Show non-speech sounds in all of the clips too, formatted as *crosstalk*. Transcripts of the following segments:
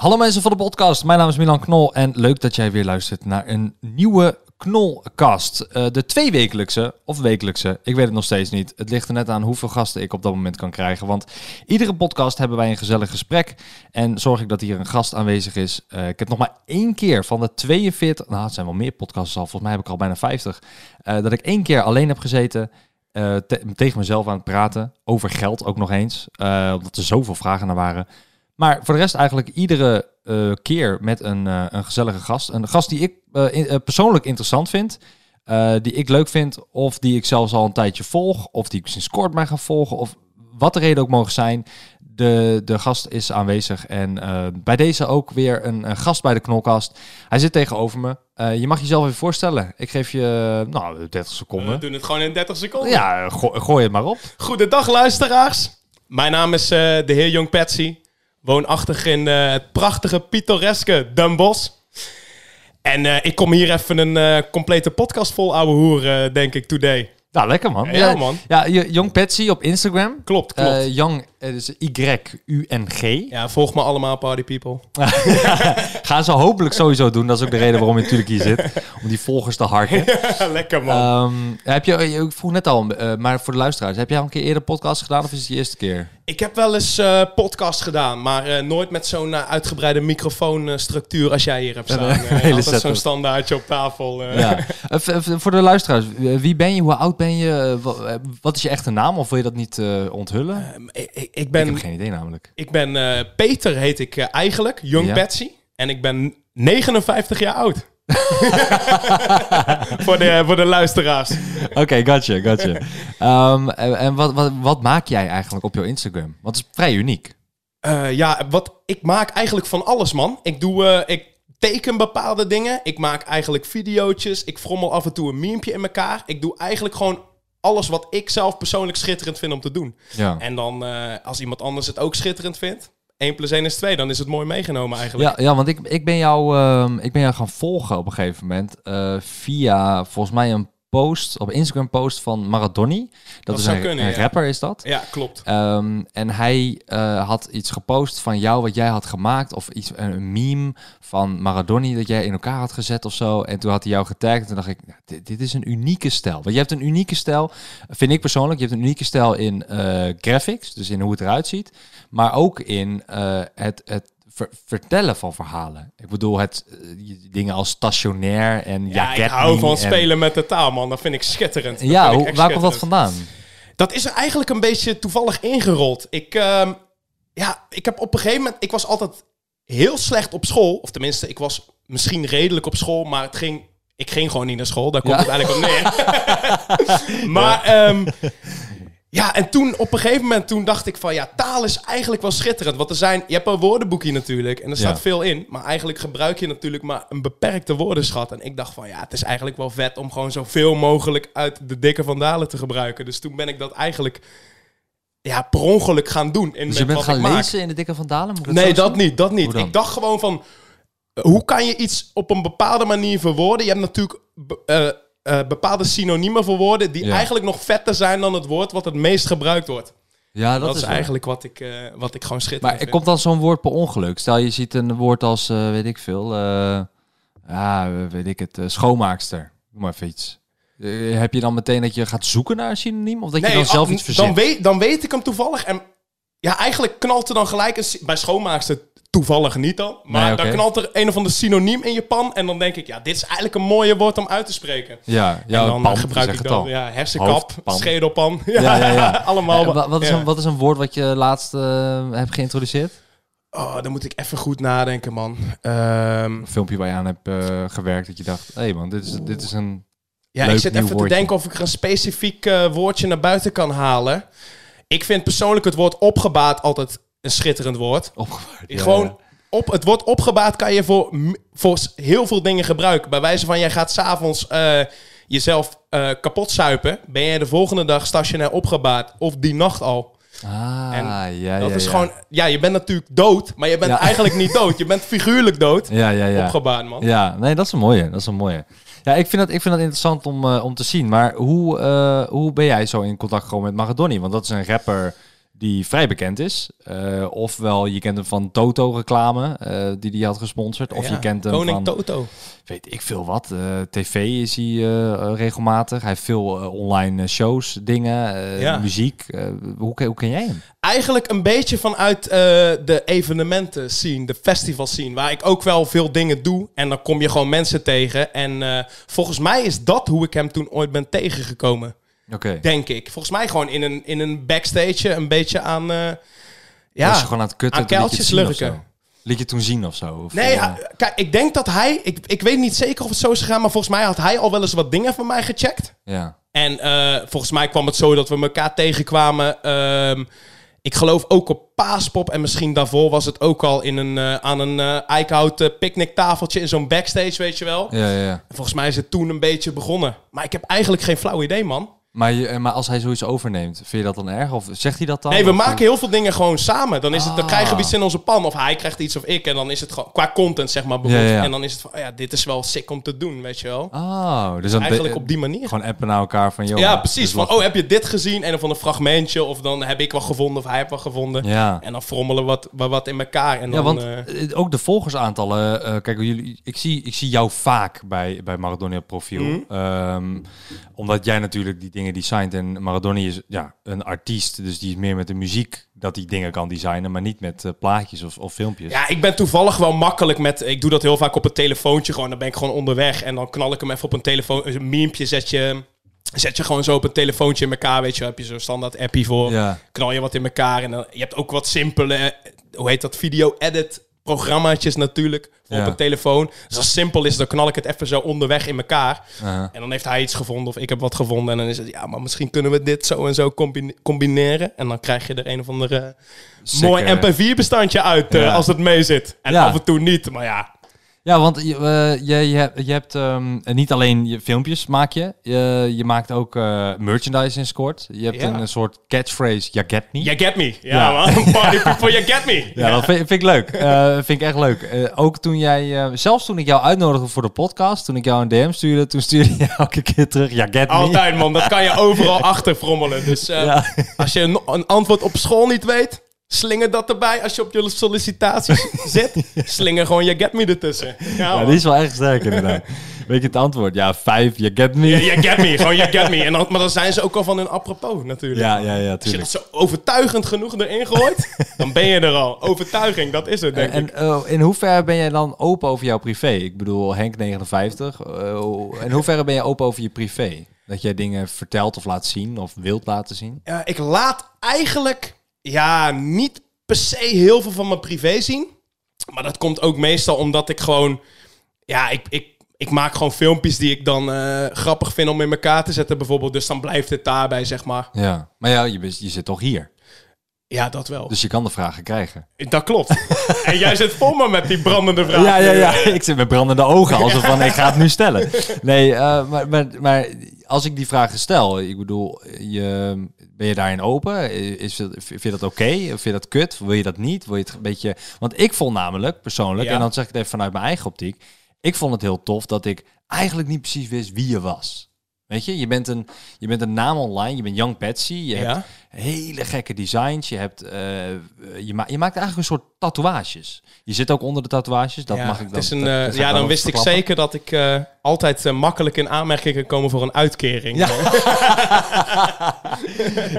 Hallo mensen van de podcast, mijn naam is Milan Knol en leuk dat jij weer luistert naar een nieuwe Knolcast. Uh, de tweewekelijkse, of wekelijkse, ik weet het nog steeds niet. Het ligt er net aan hoeveel gasten ik op dat moment kan krijgen. Want iedere podcast hebben wij een gezellig gesprek en zorg ik dat hier een gast aanwezig is. Uh, ik heb nog maar één keer van de 42, nou het zijn wel meer podcasts al, volgens mij heb ik al bijna 50, uh, dat ik één keer alleen heb gezeten... Te tegen mezelf aan het praten, over geld ook nog eens, omdat er zoveel vragen naar waren. Maar voor de rest eigenlijk iedere uh, keer met een, uh, een gezellige gast. Een gast die ik uh, in, persoonlijk interessant vind. die ik leuk vind. Of die ik zelfs al een tijdje volg. Of die ik sinds kort mij ga volgen. Of wat de reden ook mogen zijn. De, de gast is aanwezig. En bij deze ook weer een, een, gast bij de Knolkast. Hij zit tegenover me. je mag jezelf even voorstellen. Ik geef je nou, 30 seconden. We doen het gewoon in 30 seconden. Ja, go gooi het maar op. Goedendag luisteraars. Mijn naam is de heer Jong Patsy woonachtig in uh, het prachtige, pittoreske Den Bosch. En uh, ik kom hier even een uh, complete podcast vol ouwe hoer, denk ik, today. Nou, lekker man. Ja, man. Ja, Young Patsy op Instagram. Klopt, klopt. Uh, Young, dus Y-U-N-G. Ja, volg me allemaal, party people. *laughs* Gaan ze hopelijk sowieso doen. Dat is ook de reden waarom je natuurlijk hier zit. Om die volgers te harken. *laughs* lekker man. Um, heb je, ik vroeg net al, uh, maar voor de luisteraars. Heb jij al een keer eerder podcast gedaan of is het je eerste keer? Ik heb wel eens uh, podcast gedaan, maar uh, nooit met zo'n uitgebreide microfoonstructuur als jij hier hebt staan. *laughs* hele altijd zo'n standaardje op tafel. Ja. voor de luisteraars, wie ben je, hoe oud ben je, wat is je echte naam of wil je dat niet onthullen? Ehm, ik, ik, ben, ik heb geen idee namelijk. Ik ben Peter, heet ik eigenlijk, Young ja. Patsy. En ik ben 59 jaar oud. *laughs* voor, de, voor de luisteraars. Oké, okay, gotcha, gotcha. Um, en wat, wat, wat maak jij eigenlijk op jouw Instagram? Want het is vrij uniek. Uh, ja, wat, ik maak eigenlijk van alles, man. Ik doe... Ik teken bepaalde dingen. Ik maak eigenlijk videootjes. Ik frommel af en toe een memepje in elkaar. Ik doe eigenlijk gewoon alles wat ik zelf persoonlijk schitterend vind om te doen. Ja. En dan, uh, als iemand anders het ook schitterend vindt, 1 plus 1 is 2, dan is het mooi meegenomen eigenlijk. Ja, ja want ik, ik, ben jou, uh, ik ben jou gaan volgen op een gegeven moment uh, via volgens mij een post, op Instagram post van Maradoni. Dat, dat is zou een, kunnen, een ja. rapper is dat. Ja, klopt. Um, en hij uh, had iets gepost van jou wat jij had gemaakt of iets een meme van Maradoni dat jij in elkaar had gezet of zo. En toen had hij jou getagd en toen dacht ik, dit, dit is een unieke stijl. Want je hebt een unieke stijl, vind ik persoonlijk. Je hebt een unieke stijl in uh, graphics, dus in hoe het eruit ziet, maar ook in uh, het, het ver vertellen van verhalen. Ik bedoel, het uh, dingen als stationair en ja, ik hou van en... spelen met de taal, man. Dat vind ik schitterend. Dat ja, hoe, waar komt dat vandaan? Dat is er eigenlijk een beetje toevallig ingerold. Ik, uh, ja, ik heb op een gegeven moment, ik was altijd heel slecht op school, of tenminste, ik was misschien redelijk op school, maar het ging. Ik ging gewoon niet naar school, daar komt ja. het eigenlijk op neer. *laughs* *laughs* maar ja. Um, ja, en toen op een gegeven moment toen dacht ik van ja, taal is eigenlijk wel schitterend. Want er zijn, je hebt een woordenboekje natuurlijk en er staat ja. veel in. Maar eigenlijk gebruik je natuurlijk maar een beperkte woordenschat. En ik dacht van ja, het is eigenlijk wel vet om gewoon zoveel mogelijk uit de dikke vandalen te gebruiken. Dus toen ben ik dat eigenlijk ja, per ongeluk gaan doen. In dus je bent gaan lezen maak. in de dikke vandalen? Moet Nee, dat niet, dat niet. Ik dacht gewoon van, hoe kan je iets op een bepaalde manier verwoorden? Je hebt natuurlijk uh, uh, bepaalde synoniemen voor woorden die Ja. eigenlijk nog vetter zijn dan het woord wat het meest gebruikt wordt. Ja, dat, Dat, is eigenlijk wat ik, uh, wat ik gewoon schitterend Maar vind. komt dan zo'n woord per ongeluk. Stel je ziet een woord als, uh, weet ik veel, ja, weet ik het, schoonmaakster. Noem maar even iets. Heb je dan meteen dat je gaat zoeken naar een synoniem? Of dat je dan zelf ah, iets verzint? dan weet, dan weet ik hem toevallig. En ja, eigenlijk knalt er dan gelijk een... Bij schoonmaakster toevallig niet dan. Maar Nee, dan knalt er een of ander synoniem in je pan. En dan denk ik, ja, dit is eigenlijk een mooie woord om uit te spreken. Ja, ja en dan pan, gebruik ik het dan al. ja, hersenkap, Hoofdpan. schedelpan. *laughs* Ja, Ja, ja, ja. *laughs* allemaal. Eh, wa- wat, is een, wat is een woord wat je laatst uh, hebt geïntroduceerd? Oh, dan moet ik even goed nadenken, man. Een filmpje waar je aan hebt uh, gewerkt dat je dacht, hé hey man, dit is, dit is een... Ja, Leuk ik zit even woordje. te denken of ik er een specifiek uh, woordje naar buiten kan halen. Ik vind persoonlijk het woord opgebaat altijd een schitterend woord. Opgewaard. Ja, Gewoon ja. op, het woord opgebaard kan je voor, voor heel veel dingen gebruiken. Bij wijze van, jij gaat s'avonds eh jezelf eh kapot suipen. Ben je de volgende dag stationair opgebaard. Of die nacht al. Ah, En ja, Dat ja, is ja. gewoon... Ja, je bent natuurlijk dood. Maar je bent Ja. eigenlijk niet dood. Je bent figuurlijk dood. Ja, ja, ja. Opgebaard, man. Ja, nee, dat is een mooie. Dat is een mooie. Ja, ik vind dat, ik vind dat interessant om, eh, om te zien. Maar hoe, hoe ben jij zo in contact gekomen met Maradoni? Want dat is een rapper die vrij bekend is. Eh, ofwel, je kent hem van Toto-reclame, eh, die hij had gesponsord. Of Ja, je kent hem Koning van, Toto. weet ik veel wat. eh, TV is hij regelmatig. Hij heeft veel online shows, dingen, Ja. muziek. Hoe, hoe ken jij hem? Eigenlijk een beetje vanuit de evenementen scene, de festival scene, waar ik ook wel veel dingen doe. En dan kom je gewoon mensen tegen. En volgens mij is dat hoe ik hem toen ooit ben tegengekomen, Denk ik. Volgens mij gewoon in een, in een backstage een beetje aan... eh, ja, Was je gewoon aan het kutten? aan kuiltjes lurken. Liet je toen zien of zo? Of, Nee, eh, kijk, ik denk dat hij... Ik, ik weet niet zeker of het zo is gegaan, maar volgens mij had hij al wel eens wat dingen van mij gecheckt. ja. En eh, volgens mij kwam het zo dat we elkaar tegenkwamen. Ehm, ik geloof ook op Paaspop. En misschien daarvoor was het ook al in een, aan een eh eikenhouten picknicktafeltje in zo'n backstage, weet je wel. Ja, ja, ja. En volgens mij is het toen een beetje begonnen. Maar ik heb eigenlijk geen flauw idee, man. Maar, je, eh, maar als hij zoiets overneemt, vind je dat dan erg? Of zegt hij dat dan? Nee, we Of- maken heel veel dingen gewoon samen. Dan, is het, dan Ah. krijgen we iets in onze pan. Of hij krijgt iets of ik. En dan is het gewoon qua content, zeg maar. bijvoorbeeld. Ja, ja. En dan is het van, oh ja, dit is wel sick om te doen, weet je wel. Oh, dus dan Eigenlijk op die manier. gewoon appen naar elkaar van, joh. Ja, precies. Van, oh, heb je dit gezien? En dan van een fragmentje. Of dan heb ik wat gevonden of hij heeft wat gevonden. Ja. En dan frommelen we wat, wat, in elkaar. En dan, Ja, want eh, eh, ook de volgersaantallen. eh, kijk, jullie, ik, zie, ik zie jou vaak bij, bij Maradona profiel. Mhm. Ehm, omdat jij natuurlijk die dingen designt. En Maradona is ja, een artiest. Dus die is meer met de muziek dat hij dingen kan designen. Maar niet met eh, plaatjes of, of filmpjes. ja, ik ben toevallig wel makkelijk met... Ik doe dat heel vaak op een telefoontje gewoon. Dan ben ik gewoon onderweg. En dan knal ik hem even op een telefoon. Een memepje zet je... Zet je gewoon zo op een telefoontje in elkaar, weet je. Heb je zo'n standaard appie voor. Ja. Knal je wat in elkaar. En dan, je hebt ook wat simpele, eh, hoe heet dat, video-edit programmaatjes natuurlijk. Voor Ja. op een telefoon. Dus als het simpel is, dan knal ik het even zo onderweg in elkaar. Uh-huh. En dan heeft hij iets gevonden of ik heb wat gevonden. En dan is het, ja, maar misschien kunnen we dit zo en zo combine- combineren. En dan krijg je er een of andere Sick, mooi eh. MP4-bestandje uit eh, als het mee zit. En Ja. af en toe niet, maar ja. Ja, want je, eh, je, je hebt, je hebt ehm, niet alleen je filmpjes maak je. Je, je maakt ook eh, merchandise in Scoort. Je hebt Ja. een, soort catchphrase, you get me. You get me. Ja, Ja. man. *laughs* Party people, you get me. Ja, dat vind, vind ik leuk. *laughs* Eh, vind ik echt leuk. Ook toen jij, zelfs toen ik jou uitnodigde voor de podcast, toen ik jou een DM stuurde, toen stuurde je *laughs* elke keer terug, ja, get me. Altijd, man. Dat kan je overal achter frommelen. Dus als je een, een antwoord op school niet weet, slinger dat erbij. Als je op je sollicitaties *laughs* zit, slinger gewoon you get me ertussen. Ja, Ja, die is wel echt sterk inderdaad. Weet je het antwoord? Ja, vijf, you get me. Ja, you get me. Gewoon you get me. En dan, maar dan zijn ze ook al van hun apropos natuurlijk. Ja, ja, ja, Als je dat zo overtuigend genoeg erin gooit, *laughs* dan ben je er al. Overtuiging, dat is het, denk ik. En eh, in hoeverre ben jij dan open over jouw privé? Ik bedoel, Henk 59. eh, in hoeverre ben je open over je privé? Dat jij dingen vertelt of laat zien of wilt laten zien? Ja, ik laat eigenlijk ja, niet per se heel veel van mijn privé zien. Maar dat komt ook meestal omdat ik gewoon... Ja, ik, ik, ik maak gewoon filmpjes die ik dan eh, grappig vind om in elkaar te zetten bijvoorbeeld. Dus dan blijft het daarbij, zeg maar. Ja. Maar ja, je, bent- je zit toch hier. Ja, dat wel. Dus je kan de vragen krijgen. Dat klopt. *laughs* en jij zit vol me met die brandende vragen. Ja, ja, ja. *laughs* Ik zit met brandende ogen. Alsof van, ik ga het nu stellen. Nee, eh, maar, maar, maar als ik die vragen stel, ik bedoel, je, ben je daarin open? Is het, vind je dat oké? Vind je dat kut? Wil je dat niet? Wil je het een beetje... Want ik vond namelijk, persoonlijk, Ja. en dan zeg ik het even vanuit mijn eigen optiek, ik vond het heel tof dat ik eigenlijk niet precies wist wie je was. Weet je, je bent een, je bent een naam online, je bent Young Patsy, je hebt Ja. Hele gekke designs, je, hebt, eh, je, ma je maakt eigenlijk een soort tatoeages. Je zit ook onder de tatoeages, dat ja, mag ik het dan. is een, dat- eh, dat ja, dan wist ik zeker dat ik eh, altijd makkelijk in aanmerking kan komen voor een uitkering. Ja. *laughs*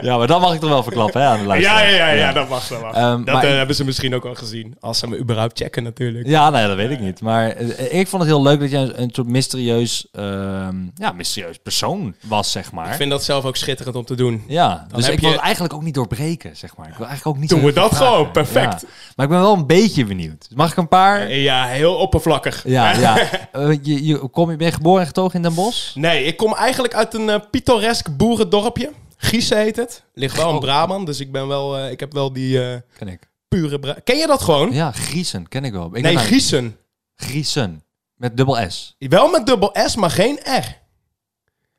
Ja, maar dat mag ik toch wel verklappen hè, aan de ja, luisteraar. ja, ja, ja, dat mag wel. Ehm, dat maar eh, ik- hebben ze misschien ook al gezien. Als ze me überhaupt checken natuurlijk. Ja, nee, dat weet ik niet. Maar ik vond het heel leuk dat jij een, een soort mysterieus, ehm, ja, mysterieus persoon was, zeg maar. Ik vind dat zelf ook schitterend om te doen. Ja, dus heb ik je- het eigenlijk ook niet doorbreken, zeg maar. Ik wil eigenlijk ook niet Doen we dat gewoon, perfect. Ja. Maar ik ben wel een beetje benieuwd. Mag ik een paar... Ja, heel oppervlakkig. Ja, *laughs* ja. Eh, je, je, kom, je ben je geboren en getogen in Den Bosch? Nee, ik kom eigenlijk uit een eh, pittoresk boerendorpje. Giese heet het. Ligt wel in Oh. Brabant, dus ik ben wel, eh, ik heb wel die, Ken ik. pure... bra- Ken je dat gewoon? Ja, Griesen, ken ik wel. Ik nee, Giesen. Griesen. Met dubbel S. Wel met dubbel S, maar geen R.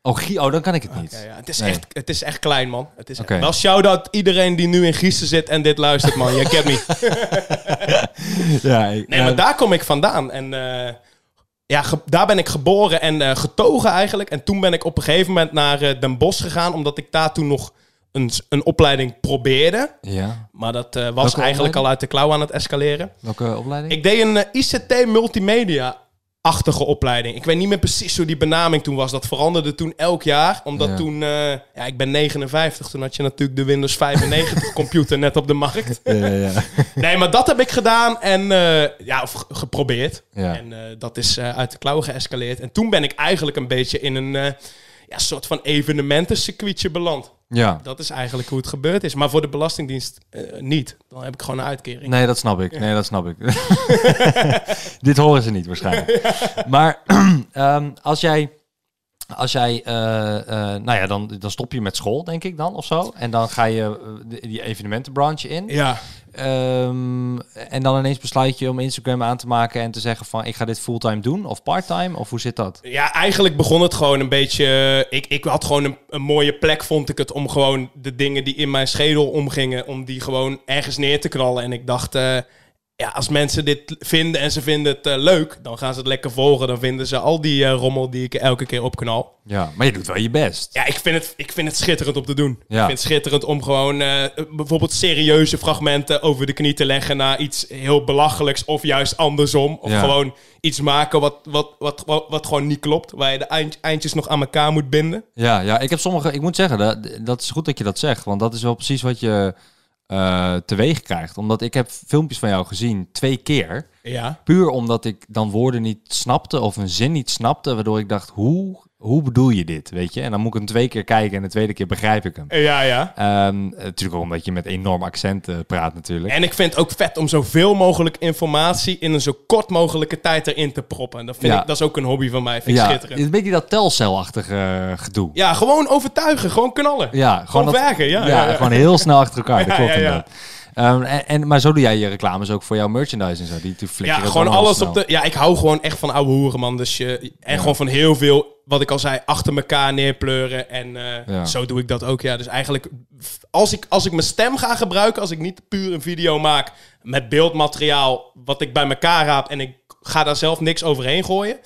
Oh, Grie oh, dan kan ik het niet. Ja, ja, het, is Nee. echt, het is echt klein, man. Het is. Wel shout-out iedereen die nu in Gießen zit en dit luistert, man. Je kent me. *laughs* Ja, ik- Nee, maar daar kom ik vandaan. En eh, ja, daar ben ik geboren en eh, getogen eigenlijk. En toen ben ik op een gegeven moment naar eh, Den Bosch gegaan, omdat ik daar toen nog een, een opleiding probeerde. ja. Maar dat was Welke eigenlijk opleiding? al uit de klauw aan het escaleren. Welke opleiding? Ik deed een ICT multimedia-achtige opleiding. Ik weet niet meer precies hoe die benaming toen was. Dat veranderde toen elk jaar. Omdat Ja. toen... eh, ja, ik ben 59. Toen had je natuurlijk de Windows 95 *laughs* computer net op de markt. Ja, ja, ja. *laughs* Nee, maar dat heb ik gedaan en eh, ja, of ge- geprobeerd. En eh, dat is uit de klauwen geëscaleerd. En toen ben ik eigenlijk een beetje in een ja, soort van evenementencircuitje beland. Ja. Dat is eigenlijk hoe het gebeurd is. Maar voor de Belastingdienst eh, niet. Dan heb ik gewoon een uitkering. Nee, dat snap ik. Nee, dat snap ik. *laughs* *laughs* Dit horen ze niet waarschijnlijk. Maar *clears throat* ehm, als jij, als jij, eh, eh, nou ja, dan, dan stop je met school, denk ik dan, of zo. En dan ga je eh, die- evenementenbranche in. Ja, Ehm, en dan ineens besluit je om Instagram aan te maken en te zeggen van, ik ga dit fulltime doen of parttime, of hoe zit dat? ja, eigenlijk begon het gewoon een beetje... Ik, ik had gewoon een, een mooie plek, vond ik het, om gewoon de dingen die in mijn schedel omgingen, om die gewoon ergens neer te knallen. En ik dacht, ja, als mensen dit vinden en ze vinden het eh, leuk, dan gaan ze het lekker volgen. Dan vinden ze al die eh, rommel die ik elke keer opknal. Ja, maar je doet wel je best. Ja, ik vind het, ik vind het schitterend om te doen. Ja. Ik vind het schitterend om gewoon eh, bijvoorbeeld serieuze fragmenten over de knie te leggen naar iets heel belachelijks of juist andersom. Of Ja. gewoon iets maken wat, wat, wat, wat, wat gewoon niet klopt, waar je de eind- eindjes nog aan elkaar moet binden. Ja, ja, ik heb sommige. Ik moet zeggen, dat, dat is goed dat je dat zegt, want dat is wel precies wat je eh, teweeg krijgt. Omdat ik heb filmpjes van jou gezien twee keer, Ja. puur omdat ik dan woorden niet snapte of een zin niet snapte, waardoor ik dacht, hoe, hoe bedoel je dit, weet je? En dan moet ik hem twee keer kijken en de tweede keer begrijp ik hem. Ja, ja. Ehm, natuurlijk ook omdat je met enorm accent eh, praat natuurlijk. En ik vind het ook vet om zoveel mogelijk informatie in een zo kort mogelijke tijd erin te proppen. Dat, vind Ja. ik, dat is ook een hobby van mij. Vind ik ja, schitterend. een beetje dat telcelachtige eh, gedoe. Ja, gewoon overtuigen. Gewoon knallen. Ja, Gewoon dat- werken, ja, ja, ja. gewoon heel snel achter elkaar. *laughs* Dat Ja, klopt ja, ja. inderdaad. Ehm, en, en, maar zo doe jij je reclames ook voor jouw merchandise en zo. Die, die Ja, gewoon alles snel. op de. Ja, ik hou gewoon echt van oude hoeren, man. Dus je, en gewoon van heel veel, wat ik al zei, achter elkaar neerpleuren. En eh, Ja. zo doe ik dat ook. Ja, dus eigenlijk, als ik, als ik mijn stem ga gebruiken, als ik niet puur een video maak met beeldmateriaal, wat ik bij elkaar raap en ik ga daar zelf niks overheen gooien.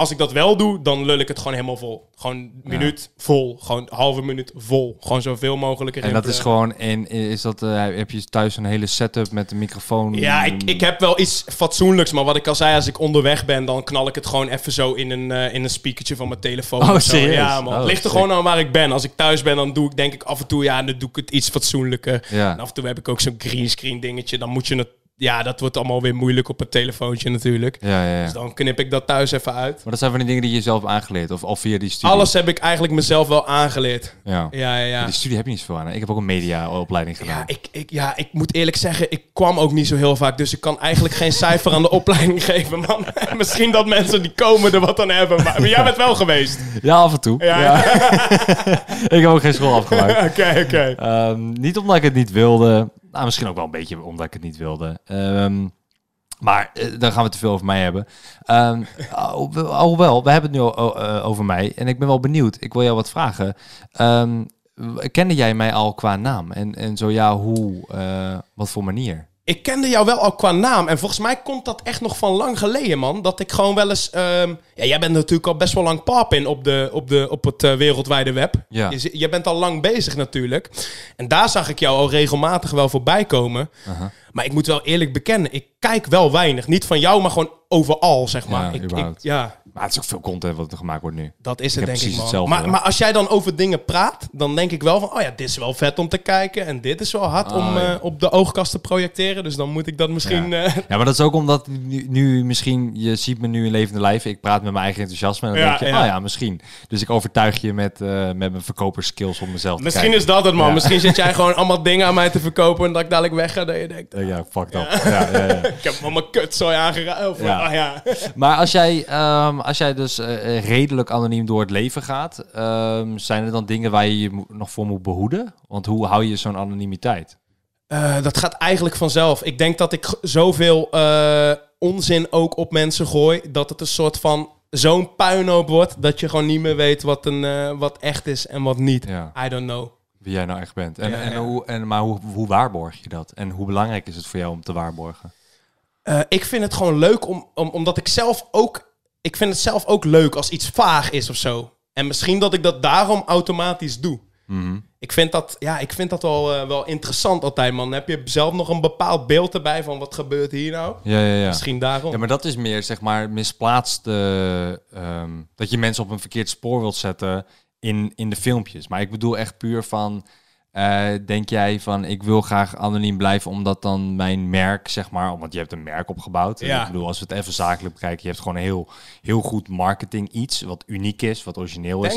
Als ik dat wel doe, dan lul ik het gewoon helemaal vol. Gewoon een minuut vol. Gewoon een halve minuut vol. Gewoon zoveel mogelijk En dat is gewoon, en is dat, eh, heb je thuis een hele setup met een microfoon? Ja, ik, ik heb wel iets fatsoenlijks, maar wat ik al zei, als ik onderweg ben, dan knal ik het gewoon even zo in een, eh, in een speakertje van mijn telefoon. Oh, serieus? Ja, man. Oh, het ligt er sick. gewoon aan waar ik ben. Als ik thuis ben, dan doe ik denk ik af en toe, ja, dan doe ik het iets fatsoenlijker. Ja. En af en toe heb ik ook zo'n greenscreen dingetje. Dan moet je het, ja, dat wordt allemaal weer moeilijk op het telefoontje natuurlijk. Ja, ja, ja. Dus dan knip ik dat thuis even uit. Maar dat zijn van die dingen die je zelf aangeleerd of, of via die studie? Alles heb ik eigenlijk mezelf wel aangeleerd. Ja. Ja, ja, ja. Die studie heb je niet zoveel aan. hè? Ik heb ook een mediaopleiding gedaan. Ja ik, ik, ja, ik moet eerlijk zeggen, ik kwam ook niet zo heel vaak. Dus ik kan eigenlijk geen cijfer aan de opleiding *laughs* geven, man. *laughs* Misschien dat mensen die komen er wat aan hebben. Maar, maar jij bent wel geweest. Ja, af en toe. Ja. Ja. *laughs* ik heb ook geen school afgemaakt. Oké, oké. Ehm, niet omdat ik het niet wilde. Nou, misschien ook wel een beetje omdat ik het niet wilde. Ehm, maar eh, daar gaan we te veel over mij hebben. *laughs* Al- alhoewel, we hebben het nu eh, over mij. En ik ben wel benieuwd. Ik wil jou wat vragen. W- kende jij mij al qua naam? En, en zo ja, hoe? eh, wat voor manier? Ik kende jou wel al qua naam. En volgens mij komt dat echt nog van lang geleden, man. Dat ik gewoon wel eens... ehm, ja, jij bent natuurlijk al best wel lang pap in op, de, op, de, op het eh, wereldwijde web. Ja. Je, je bent al lang bezig natuurlijk. En daar zag ik jou al regelmatig wel voorbij komen. Maar ik moet wel eerlijk bekennen, ik kijk wel weinig. Niet van jou, maar gewoon overal, zeg maar. Ja, ik, ja, Maar het is ook veel content wat er gemaakt wordt nu. dat is het, denk ik, man. Maar, maar als jij dan over dingen praat, dan denk ik wel van... Oh ja, dit is wel vet om te kijken. En dit is wel hard Oh, om ja. eh, op de oogkast te projecteren. Dus dan moet ik dat misschien... Ja. eh, Ja, maar dat is ook omdat nu, nu misschien, je ziet me nu in levende lijf. Ik praat met mijn eigen enthousiasme. En dan Ja, denk je, ja. oh ja, misschien. Dus ik overtuig je met, eh, met mijn verkoperskills om mezelf te misschien is dat het, man. Misschien zit jij gewoon allemaal dingen aan mij te verkopen... en dat ik dadelijk weg ga dat je denkt... Ja, ja, ja. *laughs* Ik heb allemaal kutzooi aangeraakt. Ja. ah, ja. Maar als jij, als jij dus eh, eh, redelijk anoniem door het leven gaat, ehm, zijn er dan dingen waar je je nog voor moet behoeden? Want hoe hou je zo'n anonimiteit? Eh, dat gaat eigenlijk vanzelf. Ik denk dat ik zoveel onzin ook op mensen gooi. Dat het een soort van zo'n puinhoop wordt. Dat je gewoon niet meer weet wat, een, wat echt is en wat niet. Ja. I don't know. Wie jij nou echt bent. En, Ja, en, ja. Hoe, en, maar hoe, hoe waarborg je dat? En hoe belangrijk is het voor jou om te waarborgen? Ik vind het gewoon leuk om, om, omdat ik zelf ook. Ik vind het zelf ook leuk als iets vaag is of zo. En misschien dat ik dat daarom automatisch doe. Mhm. Ik vind dat, ja, ik vind dat wel, eh, wel interessant altijd, man. Heb je zelf nog een bepaald beeld erbij van wat gebeurt hier nou? Ja, ja, ja. Misschien daarom. Ja, maar dat is meer, zeg maar, misplaatst ehm, dat je mensen op een verkeerd spoor wilt zetten in, in de filmpjes. Maar ik bedoel echt puur van, eh, denk jij van, ik wil graag anoniem blijven omdat dan mijn merk, zeg maar, want je hebt een merk opgebouwd. En Ja. Ik bedoel, als we het even zakelijk bekijken, je hebt gewoon een heel, heel goed marketing iets, wat uniek is, wat origineel is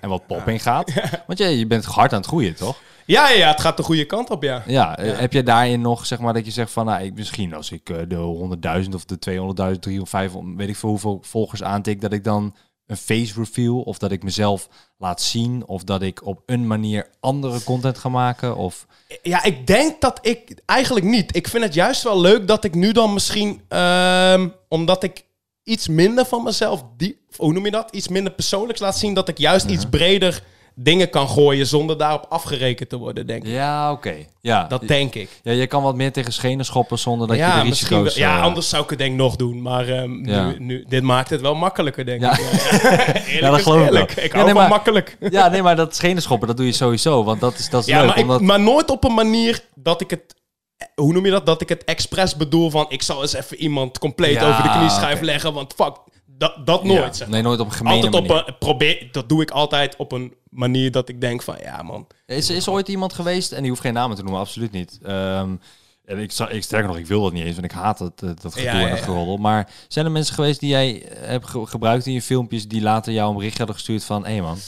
en, wat pop in gaat. Want je, je bent hard aan het groeien, toch? Ja, ja, ja, het gaat de goede kant op, ja. Ja, eh, heb je daarin nog, zeg maar, dat je zegt van, nou, ik, misschien als ik eh, de 100.000 of de 200.000, 3 of 5, weet ik veel hoeveel volgers aantik, dat ik dan een face reveal of dat ik mezelf laat zien of dat ik op een manier andere content ga maken of... Ja, ik denk dat ik eigenlijk niet. Ik vind het juist wel leuk dat ik nu dan misschien, ehm, omdat ik iets minder van mezelf, die, hoe noem je dat? Iets minder persoonlijks laat zien, dat ik juist iets breder dingen kan gooien zonder daarop afgerekend te worden, denk ik. Ja, oké. Ja, Dat denk ik. ja, je kan wat meer tegen schenen schoppen zonder dat je de wel- risico's... ja, eh, anders zou ik het denk ik nog doen. Maar ehm, Ja. nu, nu, dit maakt het wel makkelijker, denk Ja. ik. *laughs* Ja, dat geloof ik wel. Ik Ja, hou nee, van maar- makkelijk. Ja, nee, maar dat schenen schoppen, dat doe je sowieso, want dat is, dat is Ja, leuk. maar, ik- omdat... maar nooit op een manier dat ik het... Hoe noem je dat? Dat ik het expres bedoel van... Ik zal eens even iemand compleet Ja, over de knieschijf leggen. Want fuck, dat, dat nooit. Ja, zeg maar. nee, nooit op een gemene altijd op manier. een... Probeer, dat doe ik altijd op een manier dat ik denk van... Ja, man. Is, is er ooit iemand geweest, en die hoeft geen namen te noemen, absoluut niet. Ehm, en ik, ik sterker nog, ik wil dat niet eens, want ik haat het, eh, dat gedoe Ja, ja, en dat ja. geroddel. Maar zijn er mensen geweest die jij eh, hebt ge- gebruikt in je filmpjes, die later jou een bericht hadden gestuurd van, hé man,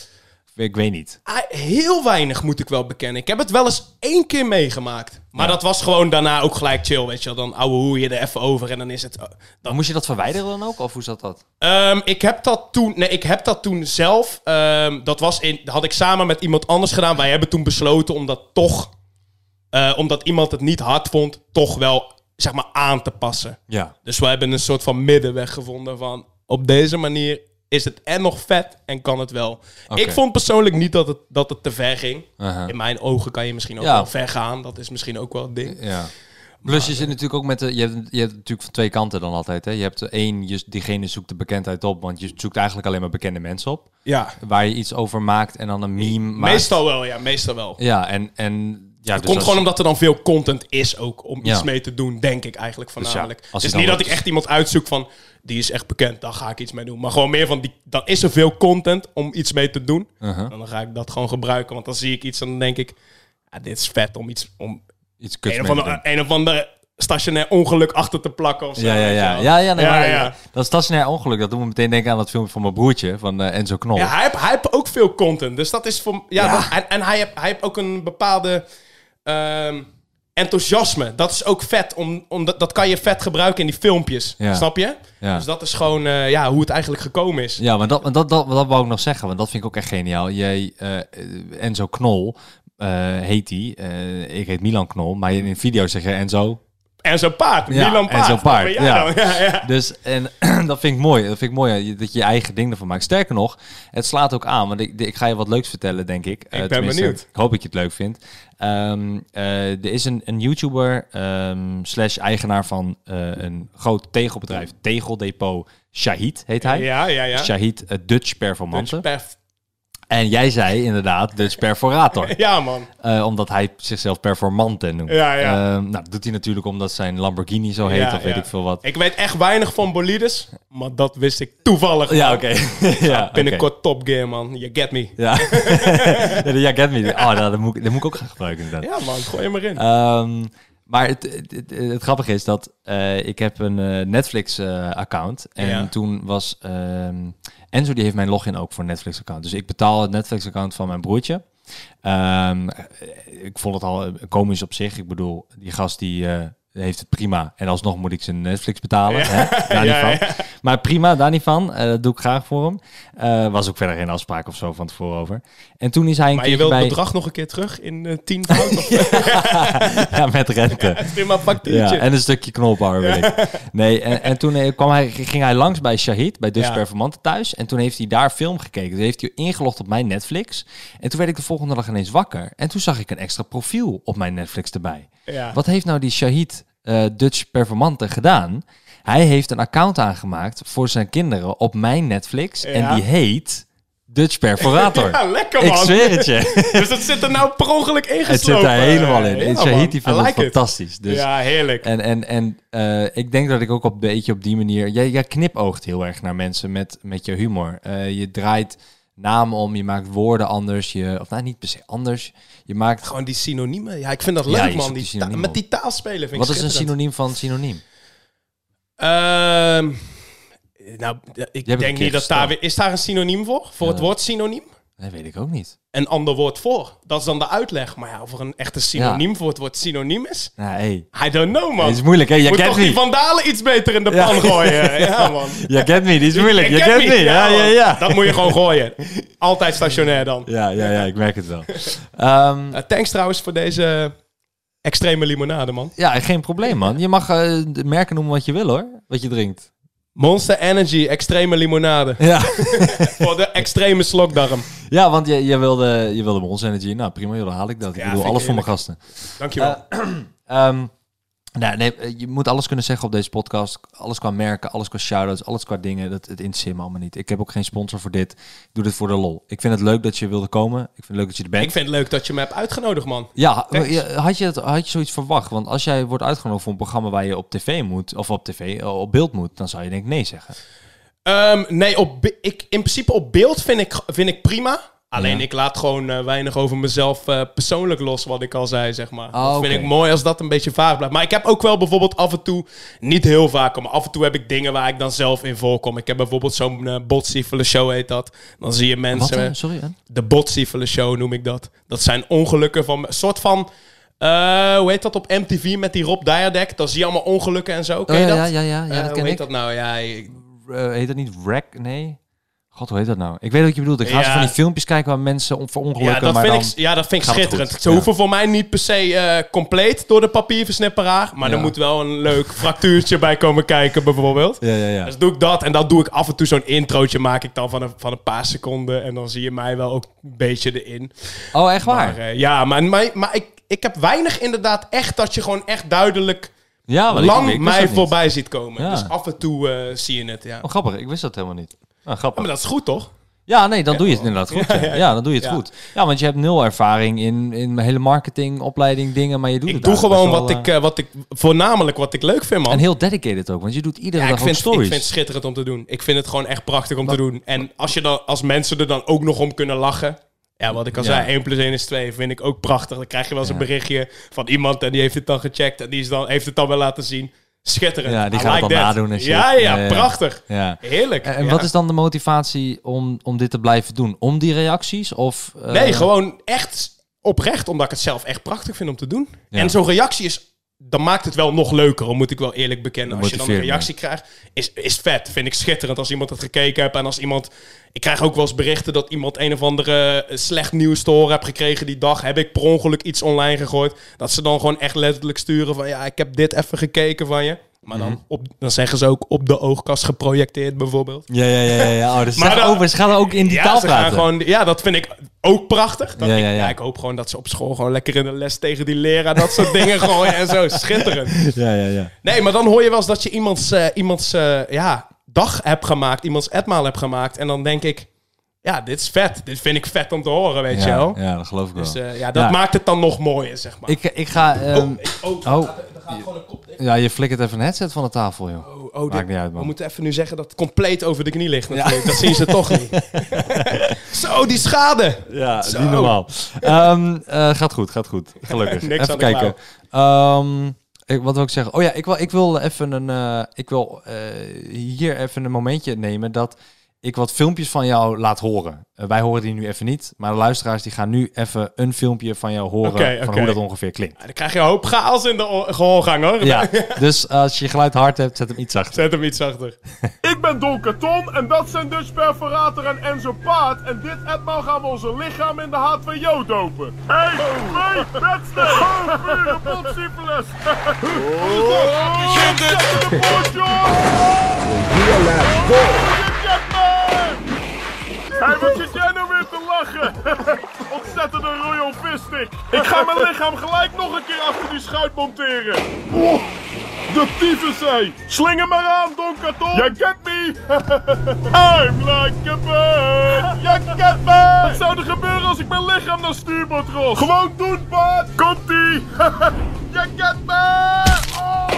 ik weet niet. Ah, Heel weinig moet ik wel bekennen. Ik heb het wel eens één keer meegemaakt. Maar Ja. dat was gewoon daarna ook gelijk chill, weet je wel. Dan ouwe hoe je er even over en dan is het... Dan moest je dat verwijderen dan ook, of hoe zat dat? Ehm, ik heb dat toen, nee, ik heb dat toen zelf. ehm, dat was in, dat had ik samen met iemand anders gedaan. Wij hebben toen besloten om dat toch, eh, omdat iemand het niet hard vond, toch wel zeg maar aan te passen. Ja. Dus we hebben een soort van middenweg gevonden van op deze manier is het en nog vet en kan het wel. Ik vond persoonlijk niet dat het, dat het te ver ging. In mijn ogen kan je misschien ook Ja. wel ver gaan. Dat is misschien ook wel een ding. Ja. Plus je zit natuurlijk ook met de, je hebt, je hebt natuurlijk van twee kanten dan altijd. Hè. Je hebt één, je, diegene zoekt de bekendheid op, want je zoekt eigenlijk alleen maar bekende mensen op. Ja, Waar je iets over maakt en dan een meme maakt. meestal wel, ja, meestal wel. Ja, en, en ja, Het dus komt gewoon omdat er dan veel content is ook om Ja. iets mee te doen, denk ik eigenlijk Dus ja, voornamelijk. als het is dan niet dat ik echt iemand uitzoek van, die is echt bekend, daar ga ik iets mee doen. Maar gewoon meer van, die, dan is er veel content om iets mee te doen. Uh-huh. En dan ga ik dat gewoon gebruiken, want dan zie ik iets en dan denk ik, ja, dit is vet om iets, om iets kuts een of, mee te andere, doen. een of andere stationair ongeluk achter te plakken of zo. Ja, ja, ja. Ja, ja, nee, ja, maar ja. dat stationair ongeluk. Dat doet me meteen denken aan dat filmpje van mijn broertje, van eh, Enzo Knol. Ja, hij heeft, hij heeft ook veel content. Dus dat is voor. Ja, Ja. dat- en, en hij, heeft, hij heeft ook een bepaalde ehm, enthousiasme. Dat is ook vet. Om, om dat, dat kan je vet gebruiken in die filmpjes. Ja. Snap je? Ja. Dus dat is gewoon eh, ja, hoe het eigenlijk gekomen is. Ja, maar dat, dat, dat, dat wou ik nog zeggen, want dat vind ik ook echt geniaal. Jij, eh, Enzo Knol, eh, heet hij. Ik heet Milan Knol, maar in een video zeg je Enzo. En zo'n paard. Ja, Milan en Paard. zo'n jij ja. *laughs* ja, ja. Dus en *clears throat* dat vind ik mooi. Dat vind ik mooi dat je je eigen ding ervan maakt. Sterker nog, het slaat ook aan. Want ik, ik ga je wat leuks vertellen, denk ik. Eh, ben benieuwd. Ik hoop dat je het leuk vindt. Ehm, eh, er is een, een YouTuber ehm, slash eigenaar van eh, een groot tegelbedrijf, Tegeldepot. Shahid heet hij. Ja, ja, ja. Shahid Dutch Performante. Dutch perf- En jij zei inderdaad Dutch Perforator. *laughs* Ja, man. Eh, omdat hij zichzelf performante noemt. Ja, ja. Ehm, nou, dat doet hij natuurlijk omdat zijn Lamborghini zo heet, Ja, of weet ja. ik veel wat. Ik weet echt weinig van bolides. Maar dat wist ik toevallig. Ja, oké. *laughs* ja, Binnenkort Top Gear, man. You get me. *laughs* Ja. ja, get me. Oh, nou, dat, moet, ik- dat moet ik ook gaan gebruiken inderdaad. Ja, man. Gooi hem erin. Ehm, maar het, het, het, het grappige is dat eh, ik heb een eh, Netflix-account. en toen was ehm, Enzo, die heeft mijn login ook voor Netflix-account. Dus ik betaal het Netflix-account van mijn broertje. Ehm, ik vond het al eh, komisch op zich. Ik bedoel, die gast die... eh, heeft het prima. En alsnog moet ik zijn Netflix betalen. Hè? Daar Ja, niet van. Maar prima, daar niet van. Eh, dat doe ik graag voor hem. Eh, was ook verder geen afspraak of zo van tevoren over. En toen is hij een Maar je keer wil het bij... bedrag nog een keer terug in eh, tien *laughs* ja, met rente. prima factuurtje. En een stukje wil ik. Nee, en, en toen kwam hij, ging hij langs bij Shahid, bij Dus. Performante thuis. En toen heeft hij daar film gekeken. Toen heeft hij ingelogd op mijn Netflix. En toen werd ik de volgende dag ineens wakker. En toen zag ik een extra profiel op mijn Netflix erbij. Wat heeft nou die Shahid eh, Dutch Performante gedaan? Hij heeft een account aangemaakt voor zijn kinderen op mijn Netflix. Ja. En die heet Dutch Perforator. *laughs* Ja, lekker ik man. zweer het je. *laughs* Dus dat zit er nou per ongeluk het ingeslopen. zit daar helemaal in. Ja. Shahid die vindt het like fantastisch. Dus Ja, heerlijk. en, en, en eh, ik denk dat ik ook op een beetje op die manier... Jij, jij knipoogt heel erg naar mensen met, met je humor. Eh, je draait namen om, je maakt woorden anders. Je, of nou, niet per se anders. Je maakt... Gewoon die synoniemen. Ja, ik vind dat leuk, man. Die die met die taalspelen vind ik Wat is een synoniem van synoniem? Ehm, nou, ik denk niet dat daar weer... Is daar een synoniem voor? Voor het woord synoniem? Dat weet ik ook niet. Een ander woord voor. Dat is dan de uitleg. Maar ja, of er een echte synoniem voor het woord synoniem is? Hey. I don't know, man. Het is moeilijk, hè? Je Moet kent toch die me. vandalen iets beter in de Ja. pan gooien. *laughs* Ja, man. Je kent me, die is moeilijk. Je kent ken me. Ja, ja, ja. Dat moet je gewoon gooien. Altijd stationair dan. Ja, ja, ja, ik merk het wel. *laughs* Ehm, Uh, thanks trouwens voor deze extreme limonade, man. ja, geen probleem, man. Je mag eh, de merken noemen wat je wil, hoor. Wat je drinkt. Monster Energy extreme limonade. *laughs* Ja, *laughs* voor de extreme slokdarm. ja want je, je wilde, je wilde Monster Energy. Nou, prima, joh, dan haal ik dat. Ik bedoel, alles voor mijn gasten. Dankjewel. *clears throat* Ehm nou, nee, eh, je moet alles kunnen zeggen op deze podcast. Alles qua merken, alles qua shoutouts, alles qua dingen. Dat, het interesseert me allemaal niet. Ik heb ook geen sponsor voor dit. Ik doe dit voor de lol. Ik vind het leuk dat je wilde komen. Ik vind het leuk dat je er bent. ik vind het leuk dat je me hebt uitgenodigd, man. Ja, Thanks. had je, het, had je zoiets verwacht? Want als jij wordt uitgenodigd voor een programma waar je op tv moet, of op tv, eh, op beeld moet, dan zou je denk ik nee zeggen. Ehm, nee, op, ik, in principe op beeld vind ik, vind ik prima. Alleen Ja. ik laat gewoon eh, weinig over mezelf eh, persoonlijk los, wat ik al zei, zeg maar. Oh, dat vind oké. ik mooi als dat een beetje vaag blijft. Maar ik heb ook wel bijvoorbeeld af en toe, niet heel vaak, maar af en toe heb ik dingen waar ik dan zelf in voorkom. Ik heb bijvoorbeeld zo'n uh, show heet dat. Dan zie je Wat? mensen... Sorry, hè? De botsiefele show noem ik dat. Dat zijn ongelukken van... Een soort van... hoe heet dat op MTV met die Rob Dyrdek? Dan zie je allemaal ongelukken en zo. Ken Oh, je ja, dat? ja, ja, ja, Eh, dat ken hoe heet ik. dat nou? Ja, ik- heet dat niet wreck? Nee. God, hoe heet dat nou? Ik weet wat je bedoelt. Ik ga Ja. van die filmpjes kijken waar mensen om voor ongelukken, ja, dat maar vind dan... ik, ja, dat vind ik schitterend. Ze Ja. hoeven voor mij niet per se eh, compleet door de papierversnipperaar. Maar Ja. er moet wel een leuk *laughs* fractuurtje bij komen kijken, bijvoorbeeld. Ja, ja, ja. Dus doe ik dat en dan doe ik af en toe zo'n introotje maak ik dan van een, van een paar seconden. En dan zie je mij wel ook een beetje erin. Oh, echt waar? Maar, eh, ja, maar, maar, maar ik, ik heb weinig inderdaad echt dat je gewoon echt duidelijk ja, ik- lang ik mij voorbij ziet komen. Dus af en toe eh, zie je het, ja. Oh, grappig. Ik wist dat helemaal niet. Nou, grappig. maar dat is goed, toch? Ja, nee, dan doe je het inderdaad goed. Ja, *laughs* Ja, ja, ja, dan doe je het ja. goed. Ja, want je hebt nul ervaring in, in hele marketing, opleiding, dingen, maar je doet Ik het doe gewoon wat wel, ik, eh, wat ik, voornamelijk wat ik leuk vind, man. En heel dedicated ook, want je doet iedere Ja, dag ik vind, stories. ik vind het schitterend om te doen. Ik vind het gewoon echt prachtig om te doen. En als, je dan, als mensen er dan ook nog om kunnen lachen. Ja, wat ik al Ja. zei, 1 plus 1 is 2. Vind ik ook prachtig. Dan krijg je wel eens een berichtje van iemand en die heeft het dan gecheckt. En die is dan, heeft het dan wel laten zien. Schitterend. Ja, die like dan nadoen en shit. Ja, ja, Ja, prachtig. Ja. Heerlijk. En en ja. wat is dan de motivatie om, om dit te blijven doen? Om die reacties? Of, eh, Nee, gewoon echt oprecht, omdat ik het zelf echt prachtig vind om te doen. En zo'n reactie is, dan maakt het wel nog leuker, moet ik wel eerlijk bekennen. Als je dan een reactie krijgt, is, is vet. Vind ik schitterend als iemand het gekeken heeft. En als iemand, ik krijg ook wel eens berichten dat iemand een of andere eh, slecht nieuws te horen heeft gekregen die dag. Heb ik per ongeluk iets online gegooid. Dat ze dan gewoon echt letterlijk sturen van, ja, ik heb dit even gekeken van je. Maar Mhm. dan, op, dan zeggen ze ook op de oogkast geprojecteerd bijvoorbeeld. Ja, ja, ja. ja, ja. Oh, dus *laughs* Maar dan- over, ze gaan ook in die ja, taal ze gaan praten. gewoon, ja, dat vind ik ook prachtig. Dat Ja, ik, ja, ja, ik hoop gewoon dat ze op school gewoon lekker in de les tegen die leraar dat soort dingen gooien en zo. *laughs* Schitterend. Ja, ja, ja. Nee, maar dan hoor je wel eens dat je iemands, eh, iemands eh, ja, dag hebt gemaakt, iemands etmaal hebt gemaakt. En dan denk ik, ja, dit is vet. Dit vind ik vet om te horen, weet je wel. ja, dat geloof ik wel. Dus ja, dat maakt het dan nog mooier, zeg maar. ik, ik ga... ehm, oh, ik- oh, oh. Gaat- gewoon een kop dicht. ja, je flikkert even een headset van de tafel, joh. Oh, oh, dit- Maakt niet uit, man. We moeten even nu zeggen dat het compleet over de knie ligt natuurlijk. Dat zien ze toch niet. *laughs* Zo, die schade. Ja, Zo. niet normaal. Ehm, eh, gaat goed, gaat goed. Gelukkig. *laughs* Niks even kijken. Ehm, ik, wat wil ik zeggen? Oh ja, ik wil, ik wil even een. eh, ik wil eh, hier even een momentje nemen dat ik wat filmpjes van jou laat horen. Eh, wij horen die nu even niet, maar de luisteraars die gaan nu even een filmpje van jou horen van hoe dat ongeveer klinkt. Dan krijg je een hoop chaos in de gehoorgang hoor. Ja, *laughs* dus als je geluid hard hebt, zet hem iets zachter. Zet hem iets achter. *laughs* Ik ben Don Carton en dat zijn dus Perforator en Enzo Paard. En dit etmaal gaan we onze lichaam in de H2O dopen. 1, 2, wedstrijd! Pure potsyphilis! Zet in de poort, Hé, wat zit jij nou weer te lachen? *laughs* Ontzettende Royal Fistic. Ik ga mijn lichaam gelijk nog een keer achter die schuit monteren. Oeh, de tyfus, hé. Slinger maar aan, Don Carton. You get me? *laughs* I'm like a bird. *laughs* You get me? Wat zou er gebeuren als ik mijn lichaam naar stuurboord rol? Gewoon doen, Bart. Komt-ie. you get me? Oh.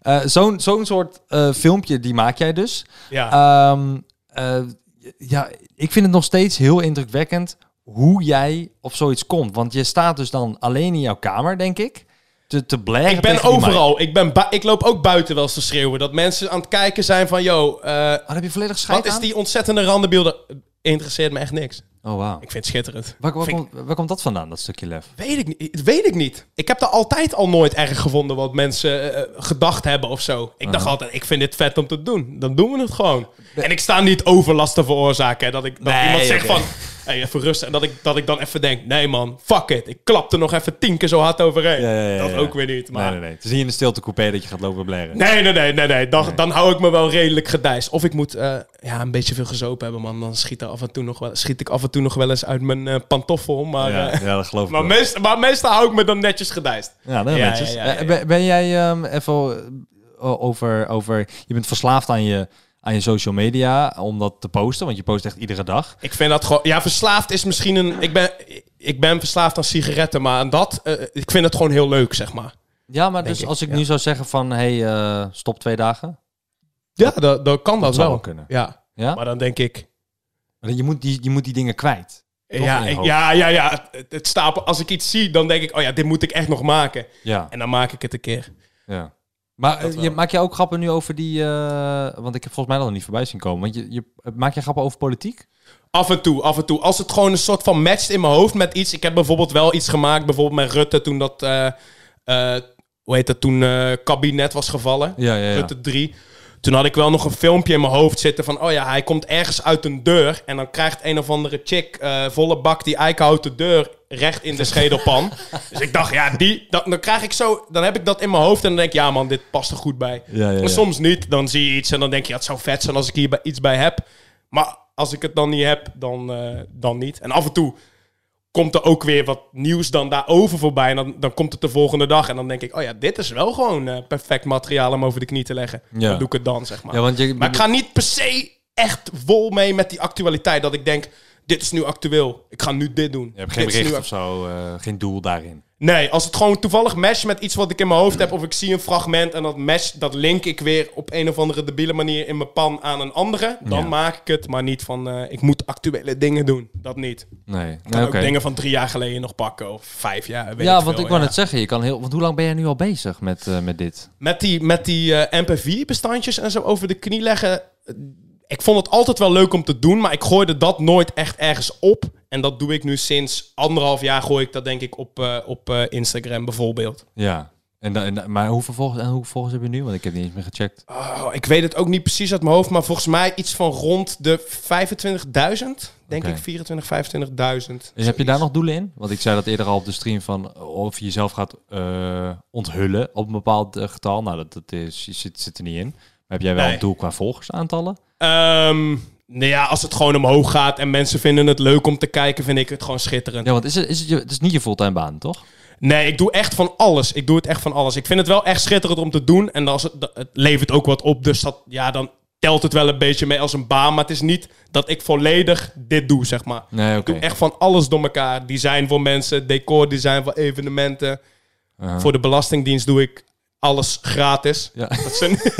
Eh, Zo'n zo'n soort eh, filmpje, die maak jij dus. Ja. Ehm, eh, ja, ik vind het nog steeds heel indrukwekkend hoe jij op zoiets komt. Want je staat dus dan alleen in jouw kamer, denk ik, te, te ik ben overal. Ik, ben ik loop ook buiten wel eens te schreeuwen. Dat mensen aan het kijken zijn van... Yo, eh, Oh, dan heb je volledig wat is aan? die ontzettende randenbeelden? Interesseert me echt niks. Oh, wauw. Ik vind het schitterend. Waar, waar, Vind waar komt dat vandaan, dat stukje lef? Weet ik niet. Weet ik niet. Ik heb er altijd al nooit erg gevonden wat mensen eh, gedacht hebben of zo. Ik dacht altijd, ik vind dit vet om te doen. Dan doen we het gewoon. En ik sta niet overlast te veroorzaken. Hè, dat ik, dat Nee, iemand zegt van, hey, even rusten. En dat ik, dat ik dan even denk, nee man, fuck it. Ik klap er nog even tien keer zo hard overheen. Ja, ja, ja, dat ook weer niet. Maar Nee, nee, nee. Het is niet in de stilte coupé dat je gaat lopen blaren. Nee, nee, nee, nee, nee. Dan, dan hou ik me wel redelijk gedijst. Of ik moet eh, ja, een beetje veel gezopen hebben, man. Dan schiet, er af en toe nog wel, schiet ik af en toe nog wel eens uit mijn eh, pantoffel. Maar, ja, eh, ja, dat geloof ik maar, meest, maar meestal hou ik me dan netjes gedijst. Ja, netjes. ben, ben jij ehm, even over, over... Je bent verslaafd aan je, aan je social media om dat te posten, want je post echt iedere dag. Ik vind dat gewoon... Ja, verslaafd is misschien een... Ik ben, ik ben verslaafd aan sigaretten, maar aan dat... eh, ik vind het gewoon heel leuk, zeg maar. Ja, maar dus ik, als ik ja. nu zou zeggen van, hey, eh, stop twee dagen. Ja, dat, dat kan dat, zou wel. wel kunnen. Ja, Ja? maar dan denk ik... Maar je moet die, je moet die dingen kwijt. Ja, ik- ja, ja, ja. Het, het stapel, als ik iets zie, dan denk ik... Oh ja, dit moet ik echt nog maken. Ja, En dan maak ik het een keer. ja. Maar eh, je, maak je ook grappen nu over die... eh, want ik heb volgens mij dat nog niet voorbij zien komen. Want je, je, maak je grappen over politiek? Af en toe, af en toe. Als het gewoon een soort van matcht in mijn hoofd met iets. Ik heb bijvoorbeeld wel iets gemaakt, bijvoorbeeld met Rutte toen dat, eh, eh, hoe heet dat, toen eh kabinet was gevallen. Ja, ja, ja. Rutte 3. Toen had ik wel nog een filmpje in mijn hoofd zitten van, oh ja, hij komt ergens uit een deur en dan krijgt een of andere chick eh, volle bak die eikenhouten deur recht in de schedelpan. *laughs* dus ik dacht, ja, die, dan, dan krijg ik zo, dan heb ik dat in mijn hoofd en dan denk ik, ja man, dit past er goed bij. Ja, ja, ja. Maar soms niet, dan zie je iets en dan denk je, ja, het zou vet zijn als ik hier iets bij heb. Maar als ik het dan niet heb, dan, eh, dan niet. En af en toe komt er ook weer wat nieuws dan daarover voorbij. En dan, dan komt het de volgende dag. En dan denk ik, oh ja, dit is wel gewoon eh, perfect materiaal om over de knie te leggen. Ja. Dan doe ik het dan, zeg maar. Ja, want je, maar ik ga niet per se echt vol mee met die actualiteit. Dat ik denk, dit is nu actueel. Ik ga nu dit doen. je hebt geen Dit bericht of zo, eh, geen doel daarin. Nee, als het gewoon toevallig matcht met iets wat ik in mijn hoofd heb, of ik zie een fragment en dat matcht, dat link ik weer op een of andere debiele manier in mijn pan aan een andere, dan Ja. maak ik het, maar niet van eh, ik moet actuele dingen doen. Dat niet. Nee, Ik kan nee ook oké. dingen van drie jaar geleden nog pakken, of vijf jaar. Weet Ja, ik want veel, ik wou ja. net zeggen, je kan heel... Want hoe lang ben jij nu al bezig met, eh, met dit? Met die, met die eh, MP4-bestandjes en zo over de knie leggen. Eh, Ik vond het altijd wel leuk om te doen, maar ik gooide dat nooit echt ergens op. En dat doe ik nu sinds anderhalf jaar, gooi ik dat denk ik op, eh, op eh, Instagram bijvoorbeeld. Ja. En, dan- en, maar hoeveel volgers, en hoeveel volgers heb je nu? Want ik heb niet eens meer gecheckt. Oh, ik weet het ook niet precies uit mijn hoofd, maar volgens mij iets van rond de 25.000. Denk ik 24, 25.000. En heb je daar nog doelen in? Want ik zei dat eerder al op de stream van of je jezelf gaat eh, onthullen op een bepaald eh, getal. Nou, dat, dat is, je zit, zit er niet in. Maar heb jij wel Nee. een doel qua volgersaantallen? Ehm, nou ja, als het gewoon omhoog gaat en mensen vinden het leuk om te kijken, vind ik het gewoon schitterend. Ja, want is het, is het, je, het is niet je fulltime baan, toch? Nee, ik doe echt van alles. Ik doe het echt van alles. Ik vind het wel echt schitterend om te doen. En als het, het levert ook wat op. Dus dat, ja, dan telt het wel een beetje mee als een baan. Maar het is niet dat ik volledig dit doe, zeg maar. Nee, Ik doe echt van alles door elkaar. Design voor mensen, decor design voor evenementen. Voor de Belastingdienst doe ik alles gratis. Ja. Dat, ze,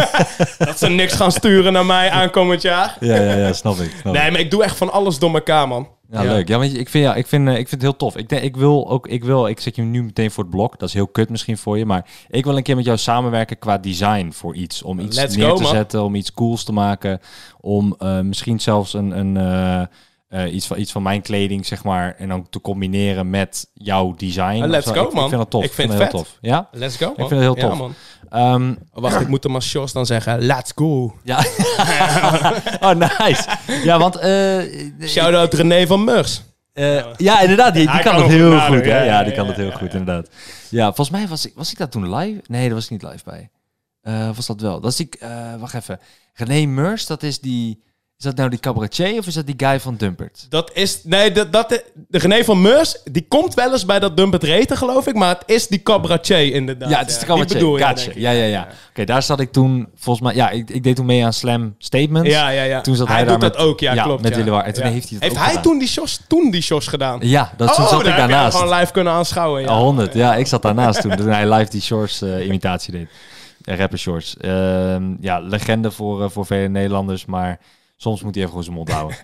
*laughs* dat ze niks gaan sturen naar mij aankomend jaar. Ja, ja, ja, snap ik. Snap ik. Nee, maar ik doe echt van alles door elkaar, man. Ja, leuk. Ja, want ik vind, ja, ik vind, eh, ik vind het heel tof. Ik, denk, ik wil ook, ik wil, ik zet je nu meteen voor het blok. Dat is heel kut misschien voor je, maar ik wil een keer met jou samenwerken qua design voor iets. Om iets Let's neer go, te man. zetten, om iets cools te maken. Om eh, misschien zelfs een, een eh, eh, iets, van, iets van mijn kleding, zeg maar, en dan te combineren met jouw design. Uh, of let's go, ik, man. Ik vind dat tof. Ik vind het het heel vet. tof. Ja? Let's go, man. vind het heel tof. Ja, man. Ehm, Oh, Wacht, ik moet hem als dan zeggen. Let's go. ja. *laughs* oh, nice. Ja, want... eh, Shout-out René van Meurs. Eh, ja, inderdaad. Die, kan, kan het heel goed. Hè? ja, Ja, ja, die kan ja, het heel ja, goed, ja. inderdaad. Ja, volgens mij was ik, was ik daar toen live? Nee, daar was ik niet live bij. Eh, was dat wel? Dat is eh, wacht even. René Meurs, dat is die... Is dat nou die cabaretier of is dat die guy van Dumpert? Dat is... Nee, dat, dat, de René van Meurs, die komt wel eens bij dat Dumpet Reten, geloof ik. Maar het is die cabaretier, inderdaad. ja, het is de cabaretier. bedoel Gotcha. Ja, ja, ja. Oké, daar zat ik toen volgens mij... Ja, ik, ik deed toen mee aan Slam Statements. Ja, ja, ja. Toen zat hij, hij daar doet met, dat ook, ja, klopt. Met ja. Waar. En toen Ja. heeft hij het Heeft ook hij gedaan. toen die shows, toen die shows gedaan? Ja, dat, toen oh, zat ik daarnaast. gewoon live kunnen aanschouwen. Ja. Ja, 100. Ja, ik zat daarnaast toen. Toen hij live die Shorts eh, imitatie deed. Rapper Shorts. Ehm, ja, legende voor, eh, voor vele Nederlanders, maar soms moet hij even gewoon zijn mond *laughs* houden.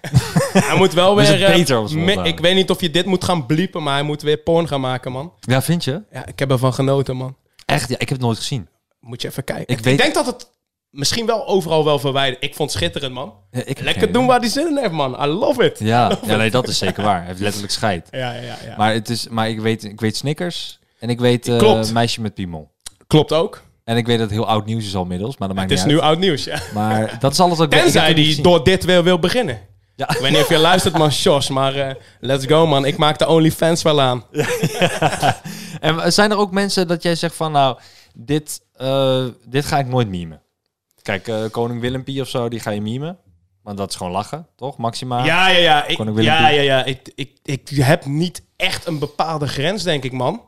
Hij moet wel weer... eh, beter me- ik weet niet of je dit moet gaan bliepen, maar hij moet weer porn gaan maken, man. ja, vind je? Ja, ik heb ervan genoten, man. Echt? Ja, ik heb het nooit gezien. Moet je even kijken. Ik Ik, weet- denk dat het misschien wel overal wel verwijderd. Ik vond het schitterend, man. Ja, ik Lekker geen- doen waar hij zin in heeft, man. I love it. Ja, *laughs* ja, nee, dat is zeker waar. Hij heeft letterlijk scheid. Ja, ja, ja. Maar, het is, maar ik, weet, ik weet Snickers en ik weet Klopt. Meisje met Piemel. Klopt ook. En ik weet dat het heel oud nieuws is al inmiddels, maar dat maakt Het is nu oud nieuws, ja. Maar dat is alles ook... ik Tenzij die door dit weer wil beginnen. Ja. Ik weet niet of je luistert, man, Sjors. Maar eh, let's go, man. Ik maak de OnlyFans wel aan. *laughs* En zijn er ook mensen dat jij zegt van, nou, dit, eh, dit ga ik nooit memen? Kijk, eh, koning Willempie of zo, die ga je memen. Want dat is gewoon lachen, toch? Maximaal. Ja, ja, ja. Ik, ja, ja, ja. Ik, ik, ik heb niet echt een bepaalde grens, denk ik, man.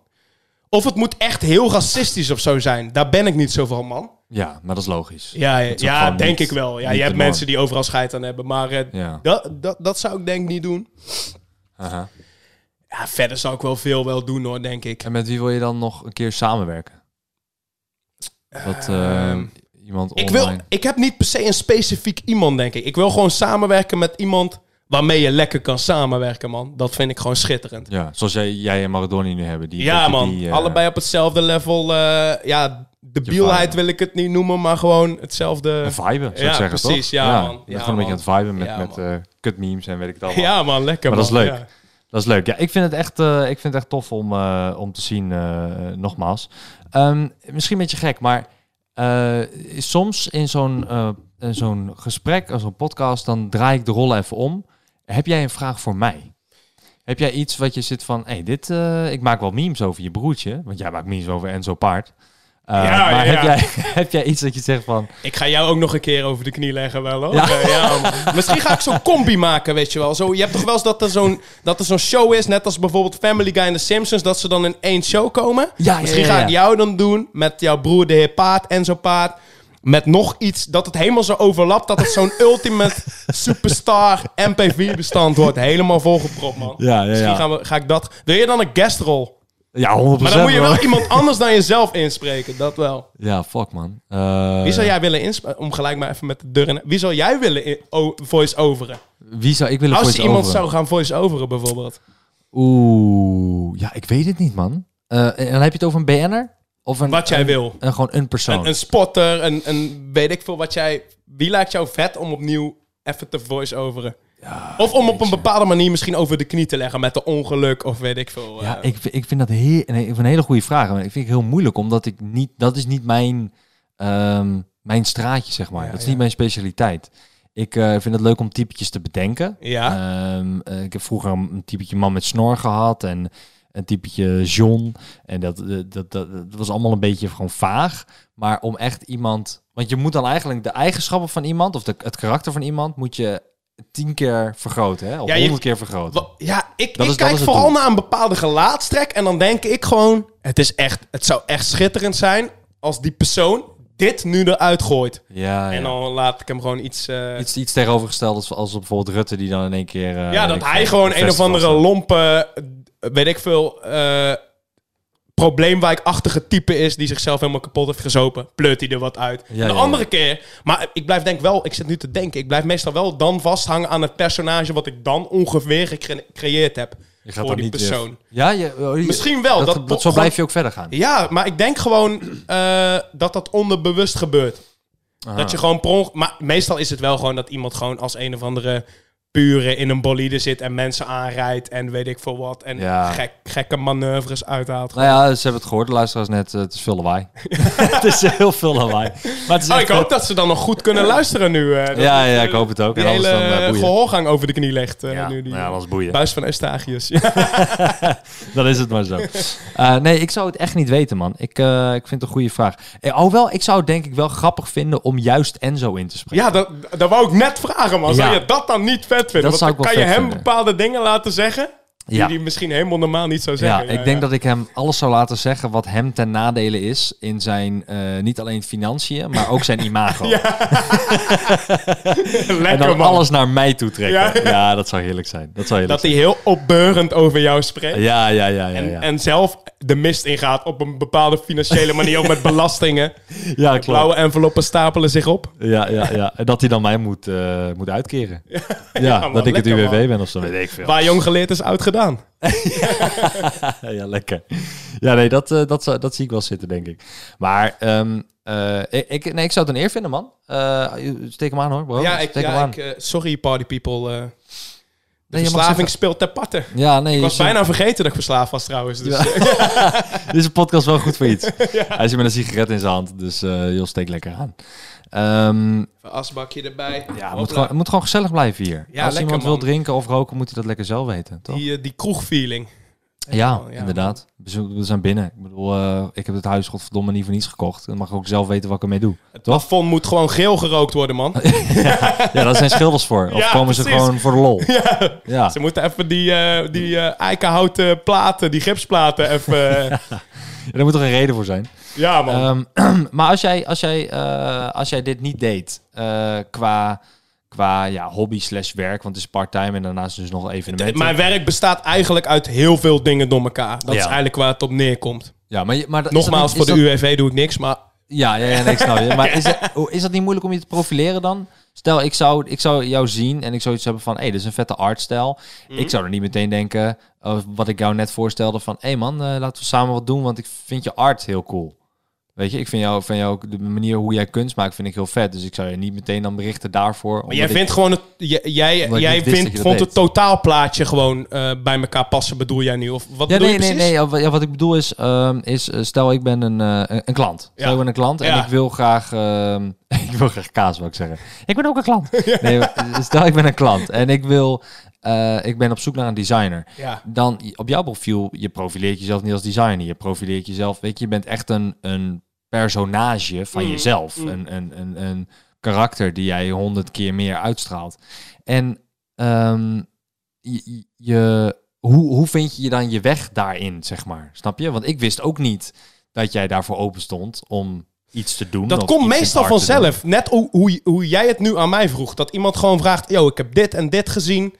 Of het moet echt heel racistisch of zo zijn. Daar ben ik niet zo van, man. Ja, maar dat is logisch. Ja, ja, ja denk niet- ik wel. Ja, je hebt mensen die overal scheid aan hebben. Maar eh, Ja. dat, dat, dat zou ik denk ik niet doen. Aha. Ja, verder zou ik wel veel wel doen, hoor, denk ik. En met wie wil je dan nog een keer samenwerken? Dat eh, Ehm, iemand Ik, online... wil, ik heb niet per se een specifiek iemand, denk ik. Ik wil gewoon samenwerken met iemand waarmee je lekker kan samenwerken, man. Dat vind ik gewoon schitterend. Ja, zoals jij, jij en Maradoni nu hebben. Die, dat Ja, man. die, eh, Allebei op hetzelfde level. eh ja, de bielheid wil ik het niet noemen, maar gewoon hetzelfde... Een vibe, zou Ja, ik zeggen, precies, toch? ja, man. Ja, gewoon een beetje aan het viben met, Ja, met eh, kut memes en weet ik het *laughs* allemaal. Ja, man. Lekker, Maar dat man. is leuk. Dat is leuk. Ja, ik vind het echt, ik vind het echt tof om, om te zien, nogmaals. Ehm, misschien een beetje gek, maar soms in zo'n in zo'n gesprek, als zo'n podcast, dan draai ik de rollen even om. Heb jij een vraag voor mij? Heb jij iets wat je zit van, hey, dit, eh, ik maak wel memes over je broertje, want jij maakt memes over Enzo Paard. Eh, Ja, maar ja, Heb, jij, *laughs* heb jij iets dat je zegt van, Ik ga jou ook nog een keer over de knie leggen wel, hoor. Ja. Eh, ja. *laughs* Misschien ga ik zo'n combi maken, weet je wel. Zo, je hebt toch wel eens dat er zo'n dat er zo'n show is, net als bijvoorbeeld Family Guy en The Simpsons, dat ze dan in één show komen. Misschien ga ik jou dan doen met jouw broer de heer Paard, Enzo Paard. Met nog iets, dat het helemaal zo overlapt, dat het zo'n *laughs* ultimate superstar MP4-bestand wordt. Helemaal volgepropt, man. Ja, ja, Misschien ja. gaan we, ga ik dat... Wil je dan een guestrol? ja, 100%. Maar dan moet je man. wel iemand anders *laughs* dan jezelf inspreken, dat wel. Ja, fuck man. Eh, Wie zou jij willen inspreken? Om gelijk maar even met de deur in... Wie zou jij willen voice-overen? Wie zou ik willen Als je voice iemand zou gaan voice-overen bijvoorbeeld. Oeh, ja, ik weet het niet, man. Eh, en dan heb je het over een BN'er? Of een, Wat jij een- wil. een- gewoon een persoon. Een, een spotter, een, een weet ik veel wat jij... Wie lijkt jou vet om opnieuw even te voice-overen? of om op een bepaalde manier misschien over de knie te leggen met een ongeluk of weet ik veel. ja, eh. ik, vind- ik vind dat heel, een, een hele goede vraag. Maar ik vind het heel moeilijk, omdat ik niet... Dat is niet mijn, ehm, mijn straatje, zeg maar. Ja, dat is ja. niet mijn specialiteit. Ik eh, vind het leuk om typetjes te bedenken. Ja. Ehm, eh, ik heb vroeger een, een typetje man met snor gehad en een typetje John. En dat, eh, dat, dat, dat was allemaal een beetje gewoon vaag. Maar om echt iemand... Want je moet dan eigenlijk de eigenschappen van iemand... of de, het karakter van iemand... moet je tien keer vergroten, hè? Of Ja, honderd keer vergroten. Ja, ik, ik is- kijk vooral doel. naar een bepaalde gelaatstrek en dan denk ik gewoon... Het, is echt, het zou echt schitterend zijn als die persoon dit nu eruit gooit. Ja. En dan laat ik hem gewoon iets... eh, Iets, iets tegenovergesteld als, als bijvoorbeeld Rutte... die dan in één keer... eh, ja, dat hij gewoon een of andere lompe, weet ik veel, eh, probleemwijkachtige type is die zichzelf helemaal kapot heeft gezopen, pleurt hij er wat uit. Ja, de ja, andere ja. keer, maar ik blijf denk wel, ik zit nu te denken, ik blijf meestal wel dan vasthangen aan het personage wat ik dan ongeveer gecre- gecreëerd heb Je voor dan die niet persoon. Ja, je, oh, je- Misschien wel, Dat, dat- dat, zo blijf je ook verder gaan. Ja, maar ik denk gewoon eh, dat dat onderbewust gebeurt. Dat je gewoon per onge- Maar meestal is het wel gewoon dat iemand gewoon als een of andere pure in een bolide zit en mensen aanrijdt en weet ik veel wat. En Ja. gek, gekke manoeuvres uithaalt. Nou ja, ze hebben het gehoord, de luisteraars net. eh, het is veel lawaai. *laughs* het is heel veel lawaai. Maar het is Oh, ik hoop dat ze dan nog goed kunnen luisteren nu. eh, Ja, ja, eh, ik hoop het ook. Die En hele dan, eh, eh, boeien. gehoorgang over de knie legt. eh, Ja, nu die nou ja, dat is boeien. buis van Eustachius. *laughs* Dan is het maar zo. Eh, nee, ik zou het echt niet weten, man. Ik, eh, ik vind het een goede vraag. Eh, Alhoewel, ik zou het denk ik wel grappig vinden om juist Enzo in te spreken. Ja, dat, dat wou ik net vragen, man. Zou je dat dan niet vet vinden? Dat Want dan kan je hem vinden. bepaalde dingen laten zeggen... die Ja. hij misschien helemaal normaal niet zou zeggen. Ja, ik denk dat ik hem alles zou laten zeggen wat hem ten nadele is in zijn, eh, niet alleen financiën, maar ook zijn *laughs* imago. *laughs* Lekker, en dan man. alles naar mij toe trekken. Ja. Dat zou heerlijk zijn. Dat zou heerlijk Dat hij heel opbeurend over jou spreekt. Ja, ja, ja, ja. En, Ja, en zelf de mist ingaat op een bepaalde financiële manier, ook met *laughs* belastingen. ja klopt. Blauwe enveloppen stapelen zich op. Ja, ja, ja. En dat hij dan mij moet, eh, moet uitkeren. Ja, man, dat ik het UWV man. ben of zo. Weet ik veel. Waar jong geleerd is, oud gedaan. *laughs* ja, lekker. Ja, nee, dat, eh, dat, dat zie ik wel zitten, denk ik. Maar ehm, eh, ik, nee, ik zou het een eer vinden, man. Eh, steek hem aan, hoor, bro. ja, ik, steek hem ja aan. ik, sorry party people. De Nee, verslaving zeggen- speelt ter patte. Ja, nee. Ik was bijna vergeten dat ik verslaafd was trouwens. Dus, *laughs* Dit is een podcast wel goed voor iets. *laughs* Hij zit met een sigaret in zijn hand, dus eh joh, steek lekker aan. Ehm, asbakje erbij. ja, het moet, gewoon, het moet gewoon gezellig blijven hier. Ja, Als lekker, iemand wil drinken of roken, moet hij dat lekker zelf weten, toch? Die, eh, die kroegfeeling. Ja, ja, inderdaad. We we zijn binnen. Ik bedoel, eh, ik heb het huis godverdomme niet voor niets gekocht. Dan mag ik ook zelf weten wat ik ermee doe. Het plafond moet gewoon geel gerookt worden, man. *laughs* Ja, daar zijn schilders voor. Of *laughs* Ja, komen ze precies. gewoon voor de lol? *laughs* Ja. Ze moeten even die, eh, die eh, eikenhouten platen, die gipsplaten even... Er moet er een reden voor zijn. ja, man. Ehm, *clears throat* maar als jij, als, jij, eh, als jij dit niet deed, eh, qua, qua ja, hobby slash werk, want het is part-time en daarnaast dus nog evenementen. Mijn werk bestaat eigenlijk uit heel veel dingen door elkaar. Dat is eigenlijk waar het op neerkomt. ja, maar, maar dat Nogmaals, voor de UWV doe ik niks, maar... Ja, ja, ja nee, ik snap je. Maar *laughs* is, het, is dat niet moeilijk om je te profileren dan? Stel, ik zou, ik zou jou zien en ik zou iets hebben van... hé, hey, dit is een vette artstijl. Mhm. Ik zou er niet meteen denken, eh, wat ik jou net voorstelde... van, hé hey man, eh, laten we samen wat doen... want ik vind je art heel cool. Weet je, ik vind jou, van jou de manier hoe jij kunst maakt... vind ik heel vet. Dus ik zou je niet meteen dan berichten daarvoor. Maar jij vindt gewoon het... Jij, jij vindt, vond het totaalplaatje gewoon eh, bij elkaar passen, bedoel jij nu? Of wat Ja, bedoel nee, je nee, nee. Ja, wat- ja, wat ik bedoel is, ehm, is eh, stel ik ben een, eh, een, klant. Stel Ja. ik ben een klant en ik wil graag, *laughs* ik wil graag kaas, wil ik zeggen. Ik ben ook een klant. *laughs* Nee, stel ik ben een klant en ik wil, ik ben op zoek naar een designer. Ja. Dan op jouw profiel, je profileert jezelf niet als designer. Je profileert jezelf, weet je, je bent echt een, een personage van Mm, jezelf. mm. Een, een, een, een karakter die jij honderd keer meer uitstraalt. En ehm, je, je, hoe, hoe vind je je dan je weg daarin, zeg maar? Snap je? Want ik wist ook niet dat jij daarvoor open stond om iets te doen. Dat komt meestal vanzelf. Net hoe, hoe, hoe jij het nu aan mij vroeg. Dat iemand gewoon vraagt: Yo, ik heb dit en dit gezien.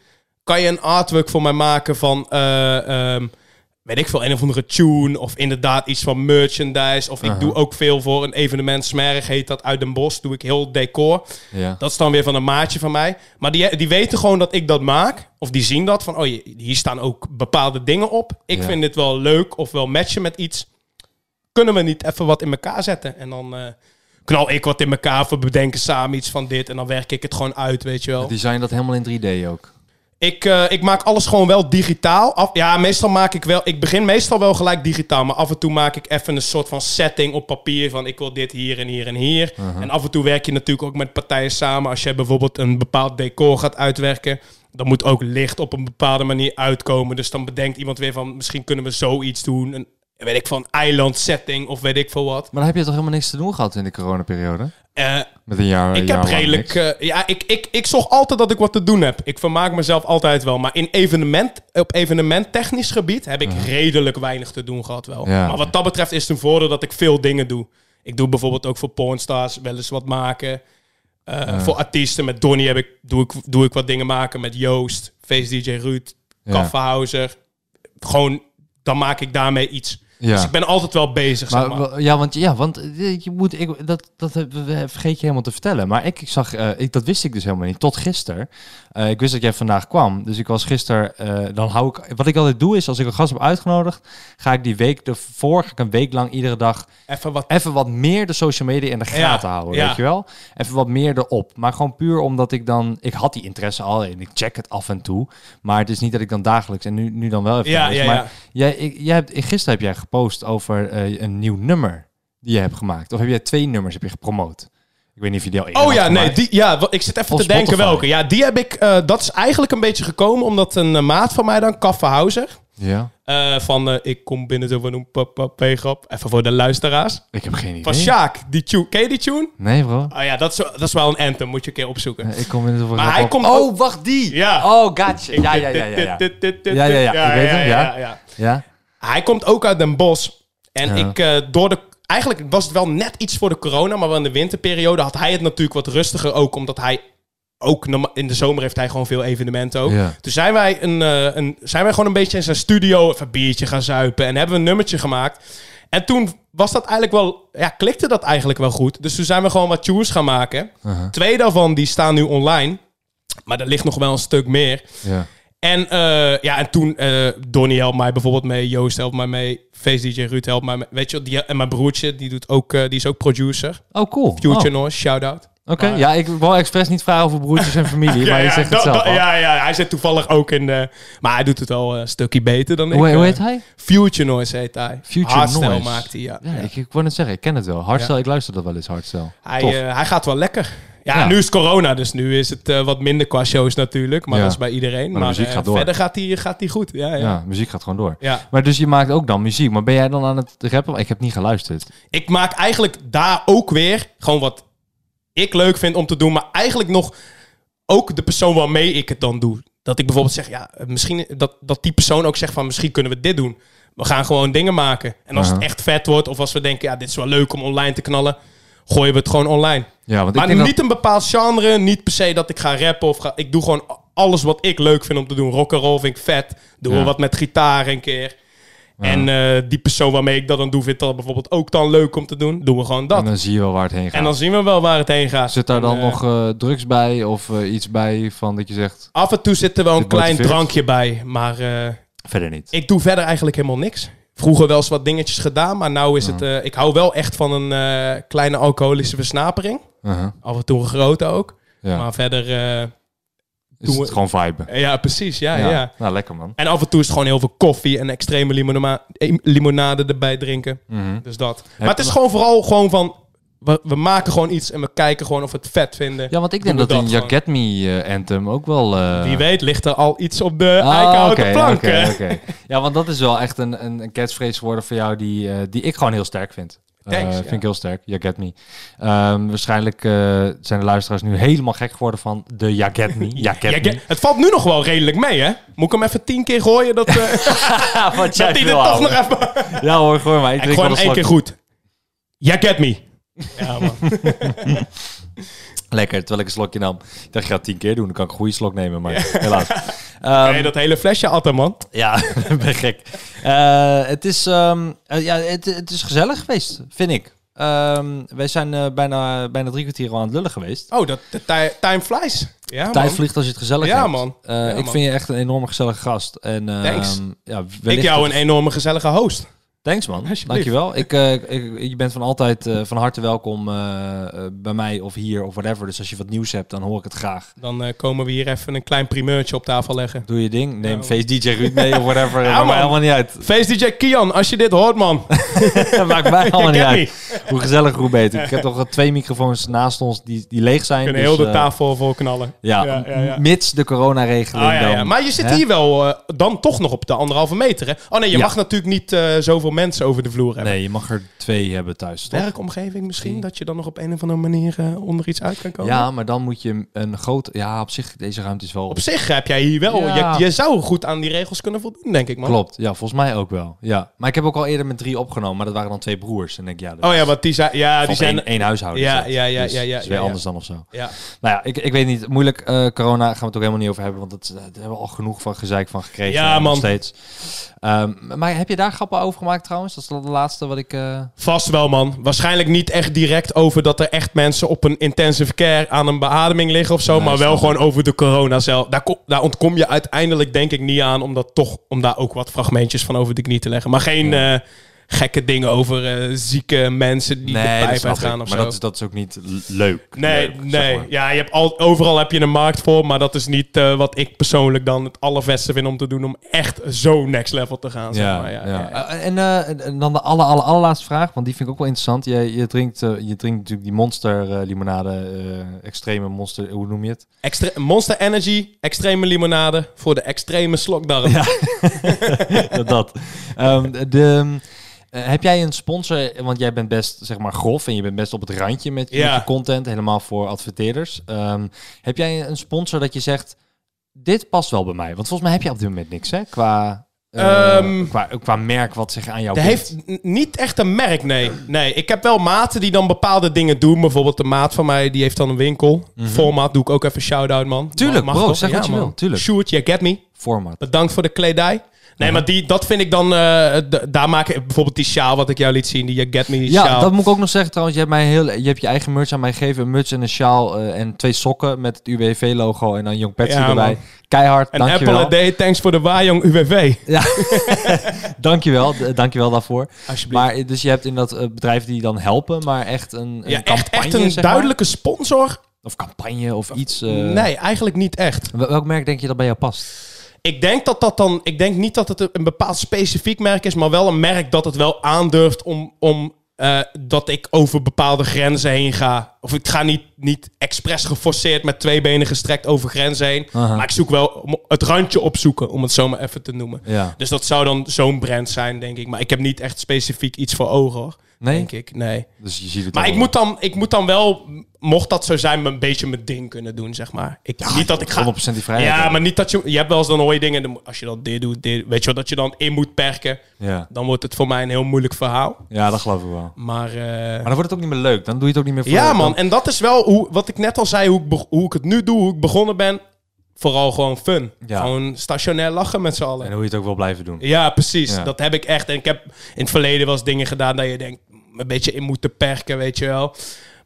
Kan je een artwork voor mij maken van. eh, ehm, weet ik veel, een of andere tune. Of inderdaad iets van merchandise. Of ik Aha. doe ook veel voor een evenement. Smerig heet dat uit Den Bosch. Doe ik heel decor. Ja. Dat is dan weer van een maatje van mij. Maar die, die weten gewoon dat ik dat maak. Of die zien dat van, oh, je- hier staan ook bepaalde dingen op. Ik Ja. vind dit wel leuk of wel matchen met iets. Kunnen we niet even wat in elkaar zetten? En dan eh, knal ik wat in elkaar we bedenken samen iets van dit. En dan werk ik het gewoon uit, weet je wel. Design dat helemaal in 3D ook. Ik, eh, ik maak alles gewoon wel digitaal. Af, ja, meestal maak ik wel... Ik begin meestal wel gelijk digitaal. Maar af en toe maak ik even een soort van setting op papier. Van ik wil dit hier en hier en hier. En af en toe werk je natuurlijk ook met partijen samen. Als je bijvoorbeeld een bepaald decor gaat uitwerken... dan moet ook licht op een bepaalde manier uitkomen. Dus dan bedenkt iemand weer van... misschien kunnen we zoiets doen. Een, weet ik van eiland setting of weet ik veel wat. Maar dan heb je toch helemaal niks te doen gehad in de coronaperiode? Eh, Met een jaar ik jaar heb redelijk. eh, ja, ik, ik, ik zorg altijd dat ik wat te doen heb. Ik vermaak mezelf altijd wel. Maar in evenement, op evenementtechnisch gebied heb ik redelijk weinig te doen gehad wel. Ja. Maar wat dat betreft is het een voordeel dat ik veel dingen doe. Ik doe bijvoorbeeld ook voor pornstars wel eens wat maken. Eh, Voor artiesten met Donny heb ik, doe, ik, doe ik wat dingen maken. Met Joost, Face DJ Ruud, Ja. Gewoon, dan maak ik daarmee iets. Ja. Dus ik ben altijd wel bezig, zeg Maar, ja, want, ja, want eh, je moet, ik, dat, dat vergeet je helemaal te vertellen. Maar ik, ik zag, eh, ik, dat wist ik dus helemaal niet, tot gisteren. Eh, ik wist dat jij vandaag kwam, dus ik was gisteren, eh, dan hou ik, wat ik altijd doe is, als ik een gast heb uitgenodigd, ga ik die week ervoor, ga ik een week lang iedere dag Even wat... even wat meer de social media in de gaten houden, ja. weet je wel? Even wat meer erop. Maar gewoon puur omdat ik dan, ik had die interesse al en ik check het af en toe. Maar het is niet dat ik dan dagelijks, en nu, nu dan wel even. Ja, maar. Jij, ik, jij hebt, gisteren heb jij gepost over eh, een nieuw nummer die je hebt gemaakt. Of heb jij twee nummers heb je gepromoot? Ik weet niet of je die al eerder Oh ja, nee, gemaakt. die, ja, wa- ik zit even Op te denken Spotify. welke. Ja, die heb ik, eh, dat is eigenlijk een beetje gekomen omdat een eh, maat van mij dan, Kaffe Houser, Ja, eh, van eh, ik kom binnen zo van een papa Even voor de luisteraars. ik heb geen idee. Van Sjaak, die tune. Ken je die tune? Nee bro. Oh ja, dat is, dat is wel een anthem, moet je een keer opzoeken. Eh, Ik kom in het Maar hij komt Oh, ook- wacht, die! Ja. Oh, gotcha. Ja, ja, ja, ja. Ja, Ja, ja, ja, ik weet hem, ja. ja. Hij komt ook uit Den Bosch. En Ja. ik, eh, door de... Eigenlijk was het wel net iets voor de corona, maar wel in de winterperiode had hij het natuurlijk wat rustiger ook, omdat hij ook in de zomer heeft hij gewoon veel evenementen ook. Ja. Toen zijn wij, een, eh, een, zijn wij gewoon een beetje in zijn studio even een biertje gaan zuipen en hebben we een nummertje gemaakt. En toen was dat eigenlijk wel, ja, klikte dat eigenlijk wel goed. Dus toen zijn we gewoon wat tunes gaan maken. Twee daarvan die staan nu online, maar er ligt nog wel een stuk meer. Ja. En, eh, ja, en toen, eh Donnie helpt mij bijvoorbeeld mee, Joost helpt mij mee, Face DJ Ruud helpt mij mee. Weet je, die, en mijn broertje, die, doet ook, eh, die is ook producer. Oh, cool. Future Oh. Noise, shout-out. Oké, ja, ik wou expres niet vragen over broertjes en familie, *laughs* maar je zegt het zelf al. ja, ja, hij zit toevallig ook in de... Maar hij doet het al een stukje beter dan ik. Hoe, heet hij? Future Noise heet hij. Future Hardstyle Noise. maakt hij, ja. Ja, Ja. Ik, ik wou net zeggen, ik ken het wel. Hardstyle, ik luister dat wel eens, Hardstyle. Hij, hij gaat wel lekker. Ja, nu is corona, dus nu is het eh, wat minder qua shows natuurlijk. Maar dat is bij iedereen. Maar muziek eh, gaat door. verder gaat hij gaat hij goed. Ja, ja. ja. muziek gaat gewoon door. ja. Maar dus je maakt ook dan muziek. Maar ben jij dan aan het rappen? Ik heb niet geluisterd. ik maak eigenlijk daar ook weer gewoon wat ik leuk vind om te doen, maar eigenlijk nog ook de persoon waarmee ik het dan doe. Dat ik bijvoorbeeld zeg, ja, misschien dat, dat die persoon ook zegt van misschien kunnen we dit doen. We gaan gewoon dingen maken. En als het echt vet wordt, of als we denken, ja, dit is wel leuk om online te knallen, gooien we het gewoon online. Ja, want ik Maar denk niet een bepaald genre, niet per se dat ik ga rappen of ga. Ik doe gewoon alles wat ik leuk vind om te doen. Rock'n'roll vind ik vet. Doe Ja. wat met gitaar een keer. En eh, die persoon waarmee ik dat dan doe, vindt dat bijvoorbeeld ook dan leuk om te doen. Doen we gewoon dat. En dan zie je wel waar het heen gaat. En dan zien we wel waar het heen gaat. Zit daar dan En, eh, nog eh, drugs bij of iets bij van dat je zegt, Af en toe zit er wel een klein drankje bij. Maar verder niet. ik doe verder eigenlijk helemaal niks. Vroeger wel eens wat dingetjes gedaan. Maar nou is het... ik hou wel echt van een kleine alcoholische versnapering. Uh-huh. Af en toe een grote ook. Ja. Maar verder... eh, Is het we- gewoon vibe. ja, precies. Ja, ja. Nou, lekker man. En af en toe is het gewoon heel veel koffie en extreme eh, limonade erbij drinken. Mhm. Dus dat. Maar het is gewoon vooral gewoon van... We, we maken gewoon iets en we kijken gewoon of we het vet vinden. Ja, want ik denk dat een Get Me eh, anthem ook wel... eh, Wie weet ligt er al iets op de Ah, eikenhouten plank. Ja, want dat is wel echt een, een, een catchphrase geworden voor jou die, die ik gewoon heel sterk vind. Eh, Thanks, Vind ja. ik heel sterk. You get me. Ehm, waarschijnlijk eh, zijn de luisteraars nu helemaal gek geworden van de Ya get me. Ya get *laughs* me. het valt nu nog wel redelijk mee, hè? Moet ik hem even tien keer gooien? Dat, eh *laughs* dat hij toch nog even... *laughs* Ja hoor, gooi maar. Ik Ik gooi hem één keer goed. Ja, get me. Ja, man. Lekker, terwijl ik een slokje nam. Ik dacht, je gaat tien keer doen. Dan kan ik een goede slok nemen, maar helaas. Ehm, Nee, dat hele flesje altijd, man. Ja, *laughs* ben gek. Eh, het, is, eh, ja, het, het is gezellig geweest, vind ik. Ehm, wij zijn eh, bijna, bijna drie kwartier al aan het lullen geweest. Oh, dat, de ti- time flies. Ja, man. Tijd vliegt als je het gezellig Ja, hebt. man. Ja, ik man. vind je echt een enorme gezellige gast. En, Thanks. Ja, Ik jou een enorme gezellige host. Thanks man, dankjewel. Ik, eh, ik, je bent van altijd eh, van harte welkom eh, bij mij of hier of whatever. Dus als je wat nieuws hebt, dan hoor ik het graag. Dan komen we hier even een klein primeurtje op tafel leggen. Doe je ding. Neem Ja, Face DJ Ruud mee of whatever. *laughs* Ja, Maakt mij helemaal niet uit. Face DJ Kian, als je dit hoort, man. *laughs* *laughs* Maakt mij helemaal niet uit. Hoe gezellig, hoe beter. Ik heb toch twee microfoons naast ons die, die leeg zijn. kunnen dus, heel de tafel vol knallen. Ja, ja, ja, mits de coronaregeling Ah, dan. Maar je zit hè? hier wel dan toch nog op de anderhalve meter, hè? Oh nee, je mag natuurlijk niet zoveel mensen over de vloer hebben. Nee, je mag er twee hebben thuis, toch? Werkomgeving misschien, dat je dan nog op een of andere manier eh, onder iets uit kan komen? Ja, maar dan moet je een groot... Ja, op zich, deze ruimte is wel... Op zich heb jij hier wel... Ja. Je, je zou goed aan die regels kunnen voldoen, denk ik, man. Klopt, ja, volgens mij ook wel. Ja. Maar ik heb ook al eerder met drie opgenomen, maar dat waren dan twee broers. En denk ik, ja, Oh ja, want die zijn... Ja, die zijn... één, één huishouden. Ja, ja, ja, Dus ja, ja, is weer anders dan of zo. Ja. Nou ja, ik, ik weet niet. Moeilijk, eh, corona gaan we het ook helemaal niet over hebben, want dat, eh, daar hebben we al genoeg van gezeik van gekregen. Ja, nog man. steeds. Ehm, maar heb je daar grappen over gemaakt trouwens? Dat is de laatste wat ik... eh, Vast wel, man. Waarschijnlijk niet echt direct over dat er echt mensen op een intensive care aan een beademing liggen of zo. Nee, maar wel gewoon over de corona zelf. Daar, kom- daar ontkom je uiteindelijk denk ik niet aan om, dat toch, om daar ook wat fragmentjes van over de knie te leggen. Maar geen eh, gekke dingen over eh, zieke mensen die de dat pijp ik. of Maar zo. dat is, dat is ook niet leuk. Nee, leuk, zeg nee. maar. Ja, je hebt al, overal heb je een markt voor, maar dat is niet eh, wat ik persoonlijk dan het allervetste vind om te doen om echt zo next level te gaan. Zeg Ja, maar. ja, ja. Eh, En, eh, dan de aller, aller, allerlaatste vraag, want die vind ik ook wel interessant. Je, je, drinkt, je drinkt natuurlijk die monster eh, limonade, eh, extreme monster, hoe noem je het? Extre- Monster Energy, extreme limonade voor de extreme slokdarm. Ja. *laughs* dat. Ehm, de, eh, heb jij een sponsor, want jij bent best zeg maar grof en je bent best op het randje met, met Ja. je content, helemaal voor adverteerders. Ehm, heb jij een sponsor dat je zegt, dit past wel bij mij? Want volgens mij heb je op dit moment niks, hè? Qua, eh, Ehm, qua, qua merk wat zich aan jou bindt. heeft niet echt een merk, nee. Nee, ik heb wel maten die dan bepaalde dingen doen. Bijvoorbeeld de maat van mij, die heeft dan een winkel. Format doe ik ook even shout-out, man. Tuurlijk, Mag bro, zeg wat je man. wil, tuurlijk. Shoot, you get me. Format. Bedankt voor de kledij. Nee, maar die, dat vind ik dan... d- daar maak ik bijvoorbeeld die sjaal wat ik jou liet zien. Die Get Me Ja, sjaal. dat moet ik ook nog zeggen trouwens. Je hebt, mij heel, je hebt je eigen merch aan mij gegeven. Een muts en een sjaal eh, en twee sokken met het UWV-logo en dan Young Patsy Ja, erbij. man. Keihard, En Apple dankjewel. a Day, thanks voor de Wajong UWV. Ja, *laughs* dankjewel, dankjewel daarvoor. Alsjeblieft. Maar eh, dus je hebt in dat bedrijf die dan helpen, maar echt een, een ja, echt, echt een zeg maar? duidelijke sponsor? Of campagne of iets. Nee, eigenlijk niet echt. wel- Welk merk denk je dat bij jou past? Ik denk dat dat dan. Ik denk niet dat het een bepaald specifiek merk is, maar wel een merk dat het wel aandurft om. om eh, dat ik over bepaalde grenzen heen ga. Of ik ga niet, niet expres geforceerd met twee benen gestrekt over grenzen heen. Aha. Maar ik zoek wel het randje opzoeken, om het zo maar even te noemen. Ja. Dus dat zou dan zo'n brand zijn, denk ik. Maar ik heb niet echt specifiek iets voor ogen, hoor. Nee? Denk ik, nee. Dus je ziet het Maar ik wel. moet, dan, ik moet dan wel, mocht dat zo zijn, een beetje mijn ding kunnen doen, zeg maar. Ik, niet dat ik ga... 100% die vrijheid Ja, hebben. maar niet dat je... Je hebt wel eens dan hoor je dingen... Als je dan dit doet, dit, weet je wel, dat je dan in moet perken. Ja. Dan wordt het voor mij een heel moeilijk verhaal. ja, dat geloof ik wel. Maar... eh, Maar dan wordt het ook niet meer leuk. Dan doe je het ook niet meer voor... ja, man. En dat is wel hoe, wat ik net al zei, hoe ik, hoe ik het nu doe, hoe ik begonnen ben. Vooral gewoon fun. Ja. Gewoon stationair lachen met z'n allen. En hoe je het ook wil blijven doen. Ja, precies. Ja. Dat heb ik echt. En ik heb in het verleden wel eens dingen gedaan dat je denkt, een beetje in moeten perken, weet je wel.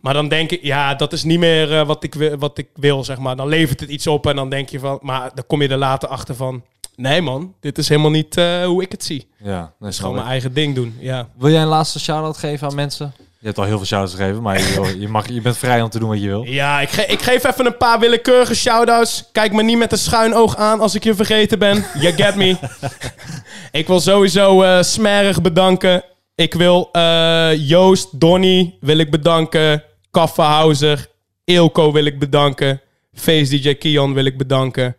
Maar dan denk ik, ja, dat is niet meer eh, wat, ik wil, wat ik wil, zeg maar. Dan levert het iets op en dan denk je van, maar dan kom je er later achter van, nee man, dit is helemaal niet eh, hoe ik het zie. Ja, is gewoon mijn eigen ding doen, ja. Wil jij een laatste shout-out geven aan mensen? Je hebt al heel veel shout-outs gegeven, maar je, je, mag, je bent vrij om te doen wat je wil. Ja, ik, ge- ik geef even een paar willekeurige shout-outs. Kijk me niet met een schuin oog aan als ik je vergeten ben. You get me. *laughs* ik wil sowieso eh Smerig bedanken. Ik wil eh, Joost, Donny wil ik bedanken. Kaffehauser, Eelco wil ik bedanken. Face DJ Kian wil ik bedanken.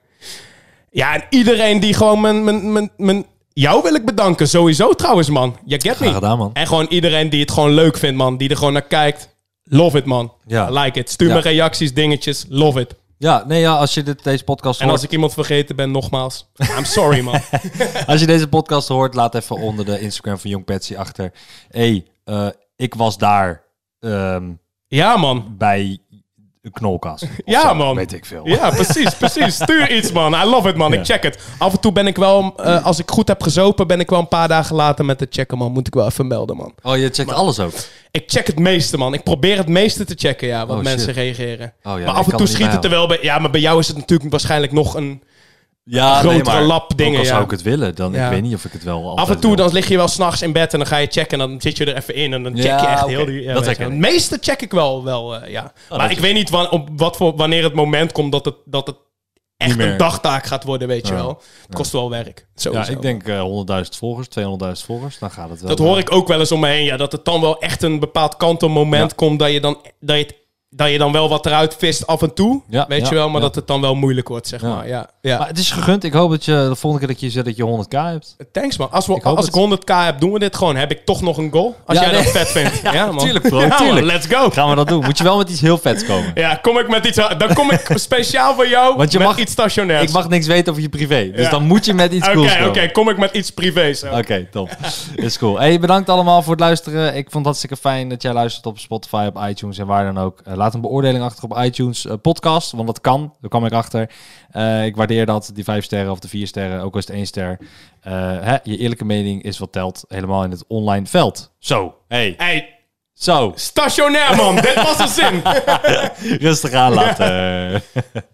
Ja, en iedereen die gewoon mijn, mijn, mijn, mijn... Jou wil ik bedanken, sowieso trouwens, man. You get me. Graag gedaan, man. En gewoon iedereen die het gewoon leuk vindt, man. Die er gewoon naar kijkt. Love it, man. Ja. I like it. Stuur Ja. me reacties, dingetjes. Love it. Ja, nee, ja, als je dit, deze podcast En hoort, als ik iemand vergeten ben, nogmaals. I'm sorry, man. *laughs* als je deze podcast hoort, laat even onder de Instagram van Young Patsy achter. hey, eh, ik was daar ehm, Ja, man. bij een knolkast. *laughs* Ja, zo, man. Weet ik veel. Ja, precies, *laughs* precies. Stuur iets, man. I love it, man. Ja. Ik check het. Af en toe ben ik wel, eh, als ik goed heb gezopen, ben ik wel een paar dagen later met het checken, man. Moet ik wel even melden, man. Oh, je checkt alles ook. Ik check het meeste, man. Ik probeer het meeste te checken, ja, wat Oh, mensen shit. reageren. ja, nee, maar af en toe schiet het er wel bij. Ja, maar bij jou is het natuurlijk waarschijnlijk nog een... Ja, grotere lap dingen, Ook al ja. zou ik het willen, dan Ja. ik weet niet of ik het wel Af en toe wil. dan lig je wel s'nachts in bed en dan ga je checken en dan zit je er even in en dan check Ja, je echt heel die... Ja, Dat. Het meeste check ik wel, wel eh, ja. maar dat ik is- weet niet wan- op wat voor, wanneer het moment komt dat het, dat het echt een dagtaak gaat worden, weet je Ja. wel. Het kost wel werk. Ja, Sowieso. ik denk eh 100.000 volgers, 200.000 volgers, dan gaat het wel. Dat hoor ik ook wel eens om me heen. Ja, dat het dan wel echt een bepaald kantelmoment Ja. komt dat je dan... Dat je, het- dat je dan wel wat eruit vist af en toe, Ja, weet ja, je wel, maar ja. dat het dan wel moeilijk wordt, zeg Ja. maar. Ja, ja. Maar het is gegund. Ik hoop dat je de volgende keer dat je zegt dat je 100k hebt. Thanks man. Als, we, Ik als ik 100k heb, doen we dit gewoon. Heb ik toch nog een goal? Als Ja, jij nee. dat vet vindt. *laughs* Ja, man. tuurlijk, bro, Ja, man, tuurlijk. let's go. Gaan we dat doen? Moet je wel met iets heel vets komen. Ja, kom ik met iets... Dan kom ik *laughs* speciaal voor jou Want je met mag- iets stationairs. Ik mag niks weten over je privé. Dus Ja. dan moet je met iets Oké, cools oké. komen. Kom ik met iets privés. Oké, top. Is cool. Hey, bedankt allemaal voor het luisteren. Ik vond het hartstikke fijn dat jij luistert op Spotify, op iTunes en waar dan ook. Laat een beoordeling achter op iTunes eh, podcast, want dat kan. Daar kwam ik achter. Eh, ik waardeer dat, die vijf sterren of de vier sterren, ook al is het één ster. Eh, hè, je eerlijke mening is wat telt, helemaal in het online veld. Zo, hey, Hey, zo, stationair man, dit was een zin. *laughs* rustig aan laten. *laughs*